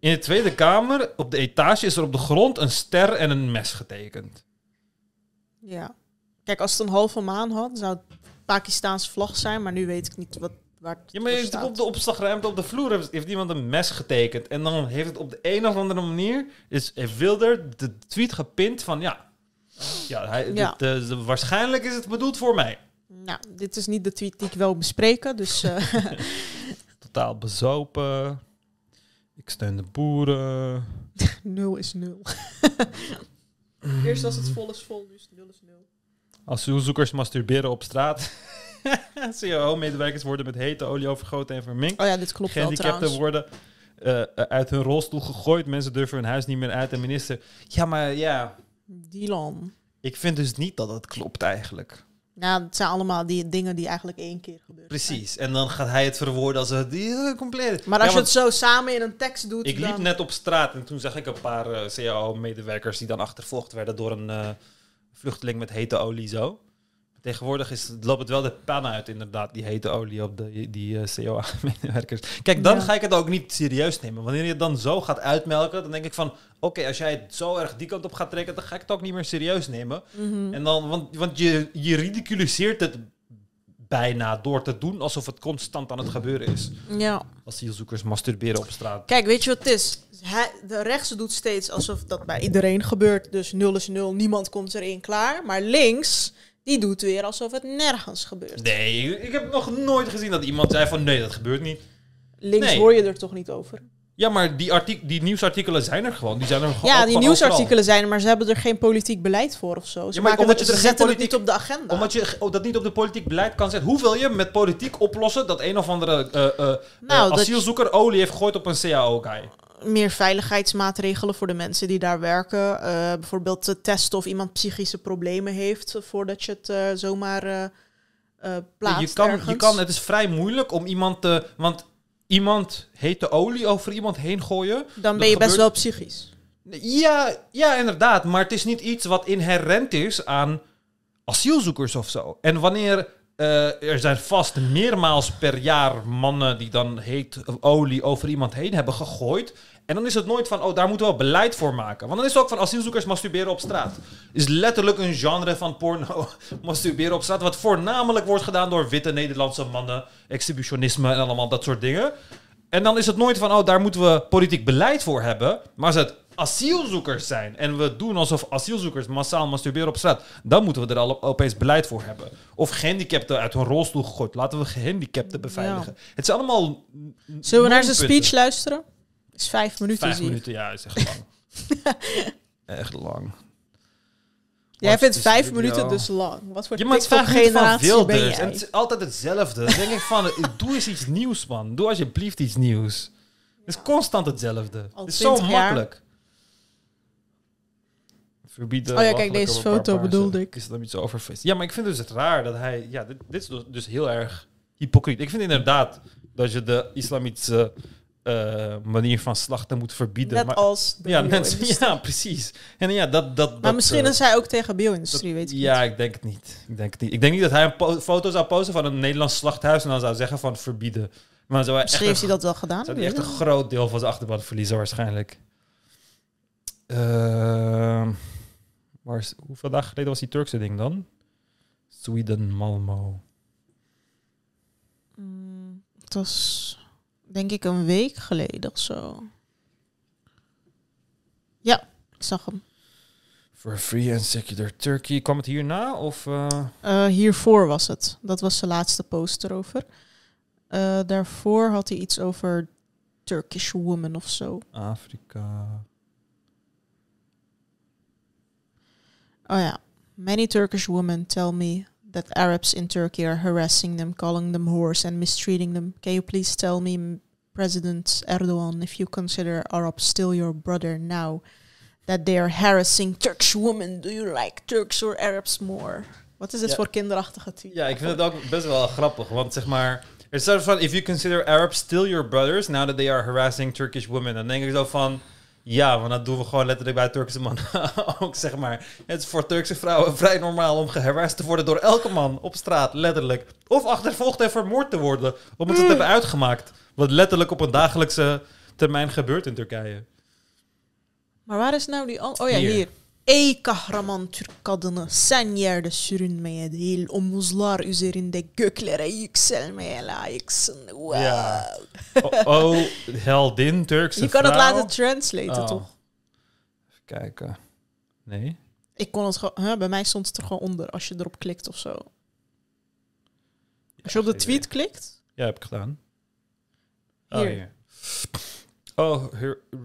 In de Tweede Kamer, op de etage, is er op de grond een ster en een mes getekend. Ja. Kijk, als het een halve maan had, zou het Pakistaans vlag zijn, maar nu weet ik niet wat, waar het Ja, maar je staat. op de opslagruimte op de vloer heeft, heeft iemand een mes getekend. En dan heeft het op de een of andere manier... Is, heeft Wilder de tweet gepint van... Ja, ja, hij, Ja. dit, eh, de- waarschijnlijk is het bedoeld voor mij. Nou, dit is niet de tweet die ik wil bespreken, dus... eh, Totaal bezopen. Ik steun de boeren. nul is nul. Eerst was het vol is vol, nu is het nul is nul. Asielzoekers masturberen op straat. CAO-medewerkers worden met hete olie overgoten en verminkt. Oh ja, dit klopt wel Gehandicapten trouwens. worden eh, eh, uit hun rolstoel gegooid. Mensen durven hun huis niet meer uit. En minister... Ja, maar ja... Dylan. Ik vind dus niet dat het klopt eigenlijk. Ja, het zijn allemaal die dingen die eigenlijk één keer gebeuren. Precies. En dan gaat hij het verwoorden als het compleet. Maar als Ja, je het zo samen in een tekst doet, Ik liep dan... net op straat en toen zag ik een paar eh, CAO-medewerkers die dan achtervolgd werden door een eh, vluchteling met hete olie zo. Tegenwoordig is, loopt het wel de pan uit, inderdaad, die hete olie op de, die eh, CAO-medewerkers. Kijk, dan Ja. ga ik het ook niet serieus nemen. Wanneer je het dan zo gaat uitmelken, dan denk ik van... Oké, als jij het zo erg die kant op gaat trekken, dan ga ik het ook niet meer serieus nemen. Mhm. En dan, want, want je, je ridiculiseert het bijna door te doen alsof het constant aan het gebeuren is. Ja. Asielzoekers masturberen op straat. Kijk, weet je wat het is? Hij, de rechts doet steeds alsof dat bij iedereen gebeurt. Dus nul is nul, niemand komt erin klaar. Maar links, die doet weer alsof het nergens gebeurt. Nee, ik heb nog nooit gezien dat iemand zei van nee, dat gebeurt niet. Links Nee. hoor je er toch niet over? Ja, maar die, artik die nieuwsartikelen zijn er gewoon. Die zijn er gewoon Ja, die nieuwsartikelen zijn er, maar ze hebben er geen politiek beleid voor of zo. Ze, Ja, maar maken omdat het- je er ze geen zetten politiek- het niet op de agenda. Omdat je oh, dat niet op de politiek beleid kan zetten. Hoe wil je met politiek oplossen dat een of andere eh, eh, Nou, eh, asielzoeker olie heeft gegooid op een CAO-guy? Meer veiligheidsmaatregelen voor de mensen die daar werken. Eh, bijvoorbeeld te testen of iemand psychische problemen heeft voordat je het eh, zomaar eh, plaatst je, kan, je kan, het is vrij moeilijk om iemand te... Want iemand hete olie over iemand heen gooien... Dan ben je best wel psychisch. Ja, ja, inderdaad. Maar het is niet iets wat inherent is aan asielzoekers of zo. En wanneer eh, er zijn vast meermaals per jaar mannen die dan heet olie over iemand heen hebben gegooid. En dan is het nooit van, oh, daar moeten we wel beleid voor maken. Want dan is het ook van asielzoekers masturberen op straat. Is letterlijk een genre van porno, masturberen op straat. Wat voornamelijk wordt gedaan door witte Nederlandse mannen. Exhibitionisme en allemaal dat soort dingen. En dan is het nooit van, oh, daar moeten we politiek beleid voor hebben. Maar als het asielzoekers zijn en we doen alsof asielzoekers massaal masturberen op straat, dan moeten we er al opeens beleid voor hebben. Of gehandicapten uit hun rolstoel gegooid. Laten we gehandicapten beveiligen. Het is allemaal. Zullen we naar zijn speech luisteren? is vijf minuten, Vijf minuten, ja, is echt lang. echt lang. Jij vindt vijf minuten dus lang. Wat voor van TikTok-generatie ben Wilders. En het is altijd hetzelfde. Dan denk ik van, doe eens iets nieuws, man. Doe alsjeblieft iets nieuws. Het is constant hetzelfde. Al Het is zo 20 jaar. makkelijk. Verbieden. Oh ja, kijk, deze foto bedoelde ik. Islamitische overfeest. Ja, maar ik vind dus het raar dat hij... Ja, dit, dit is dus- dus heel erg hypocriet. Ik vind inderdaad dat je de islamitische eh, manier van slachten moet verbieden. Net maar, als de ja, net, ja, precies. En ja, dat... dat Maar dat, misschien eh, is hij ook tegen bio-industrie, weet ik ja, niet. ik denk het niet. Ik denk het niet. Ik denk niet dat hij een foto zou posten van een Nederlands slachthuis en dan zou zeggen van verbieden. Maar dan zou hij echt, Misschien heeft hij dat wel gedaan. zou hij echt een groot deel van zijn achterban verliezen waarschijnlijk. Ehm, waar hoeveel dagen geleden was die Turkse ding dan? Sweden, Malmo. Mm, Het was denk ik een week geleden of zo. Ja, ik zag hem. For free and secular Turkey. Kwam het hierna? Of, eh, Eh, hiervoor was het. Dat was zijn laatste post erover. Eh, daarvoor had hij iets over Turkish woman of zo. Afrika? Oh ja. Many Turkish women tell me that Arabs in Turkey are harassing them, calling them whores and mistreating them. Can you please tell me, President Erdogan, if you consider Arabs still your brother now that they are harassing Turkish women? Do you like Turks or Arabs more? Wat is dit Ja. voor kinderachtige tweet? Ja, ik vind het ook best wel grappig, want zeg maar... Er staat van, if you consider Arabs still your brothers, now that they are harassing Turkish women. Dan denk ik zo van, ja, want dat doen we gewoon letterlijk bij Turkse mannen ook, zeg maar. Het is voor Turkse vrouwen vrij normaal om geharasst te worden door elke man op straat, letterlijk. Of achtervolgd en vermoord te worden, omdat ze het hebben uitgemaakt. Wat letterlijk op een dagelijkse termijn gebeurt in Turkije. Maar waar is nou die... Oh ja, Hier. hier. Ey kahraman Türk kadını sen yerde sürünmeye değil omuzlar üzerinde göklere yükselmeye layıksın. Wow. Ja. Oh, oh, heldin, Turkse Je kan het laten translaten, Oh. toch? Even kijken. Nee? Ik kon het gewoon... Huh, bij mij stond het er gewoon onder als je erop klikt of zo. Als je op de tweet klikt... Ja, heb ik gedaan. Oh, Hier. Oh,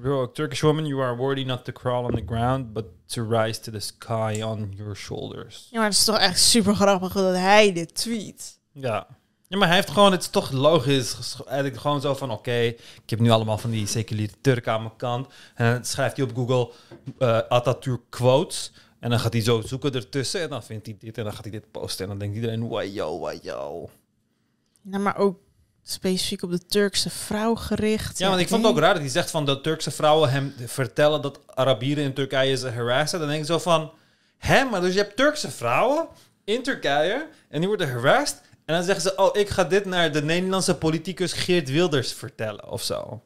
heroic Turkish woman, you are worthy not to crawl on the ground, but to rise to the sky on your shoulders. Ja, maar het is toch echt super grappig dat hij dit tweet. Ja. Ja, maar hij heeft gewoon, het is toch logisch, eigenlijk gewoon zo van, oké, ik heb nu allemaal van die seculiere Turken aan mijn kant. En dan schrijft hij op Google eh Atatürk quotes. En dan gaat hij zo zoeken ertussen en dan vindt hij dit en dan gaat hij dit posten. En dan denkt iedereen, wajo, wajo. Ja, maar ook specifiek op de Turkse vrouw gericht. Ja, want ik vond het ook raar dat hij zegt van dat Turkse vrouwen hem vertellen dat Arabieren in Turkije ze harassen. Dan denk ik zo van, hè, maar dus je hebt Turkse vrouwen in Turkije en die worden harassed. En dan zeggen ze, oh, ik ga dit naar de Nederlandse politicus Geert Wilders vertellen of zo.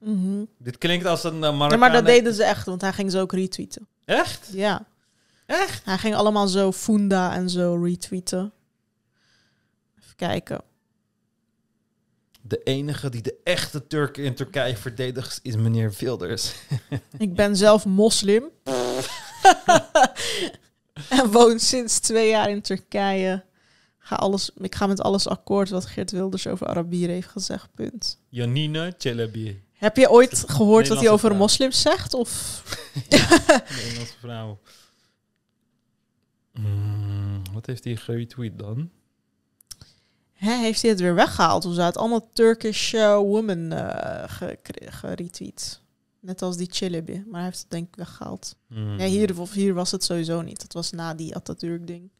Mhm. Dit klinkt als een uh, Ja, maar dat deden ze echt, want hij ging ze ook retweeten. Echt? Ja. Echt? Hij ging allemaal zo Funda en zo retweeten. Even kijken. De enige die de echte Turken in Turkije verdedigt is meneer Wilders. Ik ben zelf moslim. en woon sinds twee jaar in Turkije. Ga alles, ik ga met alles akkoord wat Geert Wilders over Arabieren heeft gezegd. Punt. Janina Chelebi. Heb je ooit gehoord wat hij over vrouw. moslims zegt? Of Nederlandse vrouw. Hmm, wat heeft hij geretweet dan? Hè, heeft hij het weer weggehaald? Of zo? Hij had allemaal Turkish eh, women eh, ge- geretweet. Net als die Chilibi. Maar hij heeft het denk ik weggehaald. Hmm. Hier, of hier was het sowieso niet. Dat was na die Atatürk-ding.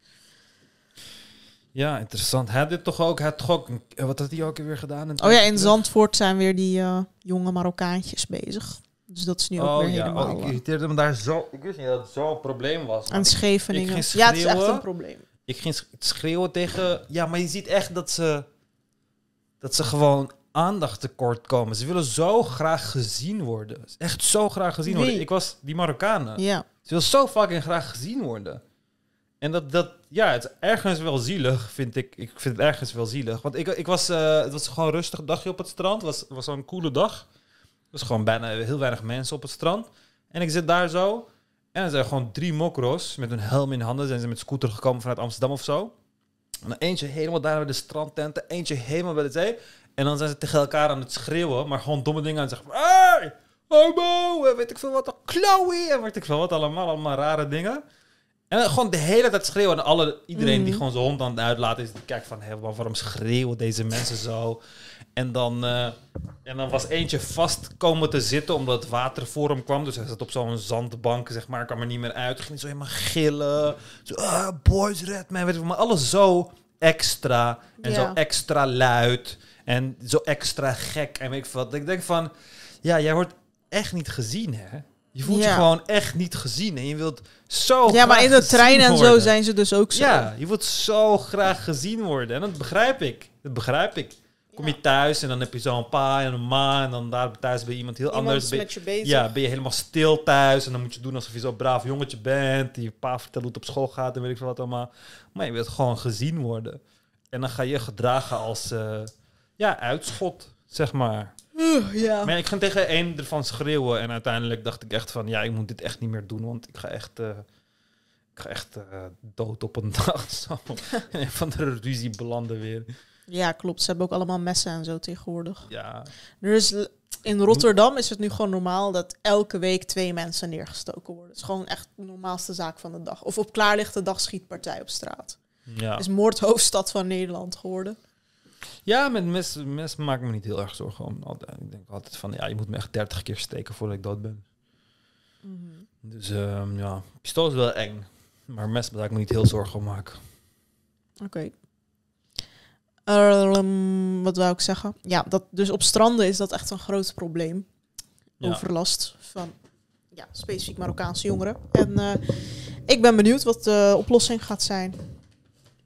Ja, interessant. Hij dit toch ook, hij toch ook, eh, wat had hij ook weer gedaan? Oh ja, in? Zandvoort zijn weer die eh, jonge Marokkaantjes bezig. Dus dat is nu ook Oh weer ja, helemaal... oh, ik eh, irriteerde me daar zo. Ik wist niet dat het zo'n probleem was. aan Scheveningen. ik Ja, het is echt een probleem. Ik ging sch- schreeuwen tegen. Ja, maar je ziet echt dat ze. Dat ze gewoon aandacht tekort komen. Ze willen zo graag gezien worden. Echt zo graag gezien Wie? worden. Ik was die Marokkanen. Ja. Ze wil zo fucking graag gezien worden. En dat, dat, ja, het is ergens wel zielig, vind ik. Ik vind het ergens wel zielig. Want ik, ik was, eh, het was gewoon een rustig dagje op het strand. Het was, was zo'n coole dag. Er was gewoon bijna heel weinig mensen op het strand. En ik zit daar zo. En er zijn gewoon drie mokros met hun helm in handen. Zijn ze met scooter gekomen vanuit Amsterdam of zo. En dan eentje helemaal daar bij de strandtenten. Eentje helemaal bij de zee. En dan zijn ze tegen elkaar aan het schreeuwen. Maar gewoon domme dingen aan het zeggen. Hey, homo, en weet ik veel wat. Chloe, en weet ik veel wat allemaal. Allemaal rare dingen. En dan gewoon de hele tijd schreeuwen. En alle, iedereen die Mhm. gewoon zijn hond aan het uitlaten is. Die kijkt van, hé, wa- waarom schreeuwen deze mensen zo? En dan, eh, en dan was eentje vast komen te zitten omdat het water voor hem kwam. Dus hij zat op zo'n zandbank, zeg maar, kwam er niet meer uit. Ging zo helemaal gillen. Zo, ah, boys, red me. Weet je, maar alles zo extra. En zo extra luid. En zo extra gek. En weet ik wat. Ik denk van, ja, jij wordt echt niet gezien, hè? Je voelt je gewoon echt niet gezien. En je wilt zo ja, maar in de trein en zo zijn ze dus ook zo. Ja, je wilt zo graag gezien worden. En dat begrijp ik. Dat begrijp ik. Kom je thuis en dan heb je zo'n pa en een ma. En dan daar thuis bij iemand heel Iemand anders. Ben, je bezig. ja, ben je helemaal stil thuis. En dan moet je doen alsof je zo'n braaf jongetje bent. Die je pa vertelt hoe het op school gaat en weet ik veel wat allemaal. Maar je wilt gewoon gezien worden. En dan ga je je gedragen als uh, ja, uitschot, zeg maar. Ja. Maar ik ging tegen een ervan schreeuwen. En uiteindelijk dacht ik echt van... Ja, ik moet dit echt niet meer doen. Want ik ga echt... uh, ik ga echt uh, dood op een dag. Zo. van de ruzie belanden weer. Ja, klopt. Ze hebben ook allemaal messen en zo tegenwoordig. Ja. Er is, in Rotterdam is het nu gewoon normaal dat elke week twee mensen neergestoken worden. Het is gewoon echt de normaalste zaak van de dag. Of op klaarlichte dag schietpartij op straat. Ja. Is moordhoofdstad van Nederland geworden. Ja, met mes, mes maak ik me niet heel erg zorgen om. Ik denk altijd van, ja, je moet me echt 30 keer steken voordat ik dood ben. Mhm. Dus um, ja, pistool is wel eng. Maar mes moet ik me niet heel zorgen om maken. Oké. Okay. Um, wat wou ik zeggen? Ja, dat, dus op stranden is dat echt een groot probleem. Ja. Overlast van ja, specifiek Marokkaanse jongeren. En uh, ik ben benieuwd wat de oplossing gaat zijn.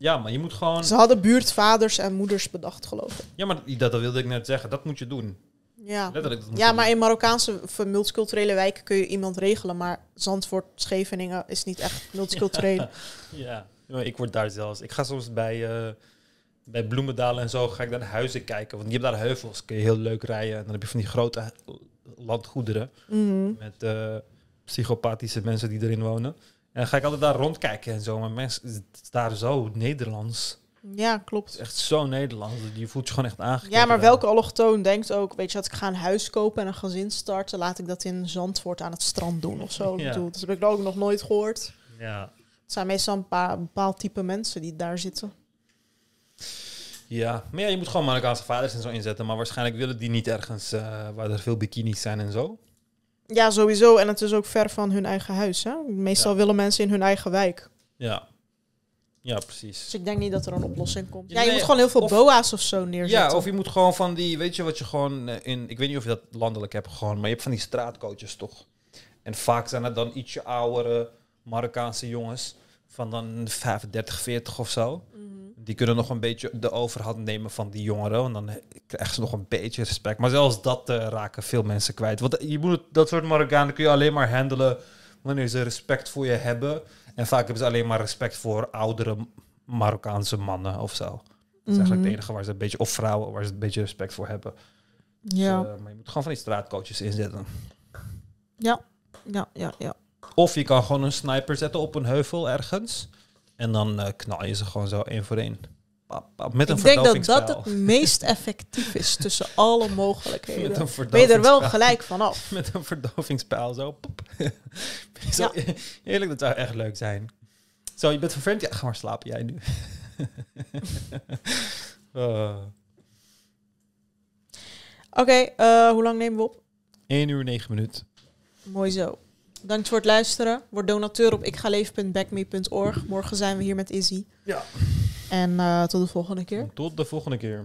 Ja, maar je moet gewoon... Ze hadden buurtvaders en moeders bedacht, geloof ik. Ja, maar dat, dat wilde ik net zeggen. Dat moet je doen. Ja, Letterlijk, ja maar in Marokkaanse multiculturele wijken kun je iemand regelen. Maar Zandvoort, Scheveningen is niet echt multicultureel. ja. ja, ik word daar zelfs... Ik ga soms bij... Uh, bij Bloemendaal en zo ga ik naar de huizen kijken. Want je hebt daar heuvels, kun je heel leuk rijden. En dan heb je van die grote landgoederen. Mm -hmm. Met uh, psychopathische mensen die erin wonen. En dan ga ik altijd daar rondkijken en zo. Maar mensen, het is daar zo Nederlands. Ja, klopt. Het is echt zo Nederlands. Je voelt je gewoon echt aangekeken. Ja, maar welke allochtoon denkt ook, weet je, dat ik ga een huis kopen en een gezin starten, laat ik dat in Zandvoort aan het strand doen of zo. ja. Dat heb ik ook nog nooit gehoord. Ja. Het zijn meestal een, paar, bepaald type mensen die daar zitten. Ja, maar ja, je moet gewoon Marokkaanse vaders en zo inzetten. Maar waarschijnlijk willen die niet ergens uh, waar er veel bikinis zijn en zo. Ja, sowieso. En het is ook ver van hun eigen huis. Hè? Meestal ja. willen mensen in hun eigen wijk. Ja. Ja, precies. Dus ik denk niet dat er een oplossing komt. Ja, je nee, moet gewoon heel veel of, boa's of zo neerzetten. Ja, of je moet gewoon van die, weet je wat je gewoon in, ik weet niet of je dat landelijk hebt gewoon, maar je hebt van die straatcoaches toch. En vaak zijn het dan ietsje oudere Marokkaanse jongens van dan 35, 40 of zo. Mm -hmm. Die kunnen nog een beetje de overhand nemen van die jongeren. En dan krijgen ze nog een beetje respect. Maar zelfs dat uh, raken veel mensen kwijt. Want je moet dat soort Marokkanen kun je alleen maar handelen wanneer ze respect voor je hebben. En vaak hebben ze alleen maar respect voor oudere Marokkaanse mannen of zo. Dat is eigenlijk het enige waar ze een beetje, of vrouwen, waar ze een beetje respect voor hebben. Ja. Dus, uh, maar je moet gewoon van die straatcoaches inzetten. Ja, ja, ja, ja. Of je kan gewoon een sniper zetten op een heuvel ergens. En dan uh, knal je ze gewoon zo één voor één. Met een Ik denk dat dat het meest effectief is tussen alle mogelijkheden. Met een ben je er wel gelijk vanaf. Met een verdovingspijl zo. zo ja. Eerlijk, dat zou echt leuk zijn. Zo, je bent vervelend? Ja, ga maar slapen jij nu. uh. Oké, okay, uh, hoe lang nemen we op? 1 uur 9 minuten. Mooi zo. Bedankt voor het luisteren. Word donateur op ikgaleven.backme.org. Morgen zijn we hier met Izzy. Ja. En uh, tot de volgende keer. Tot de volgende keer.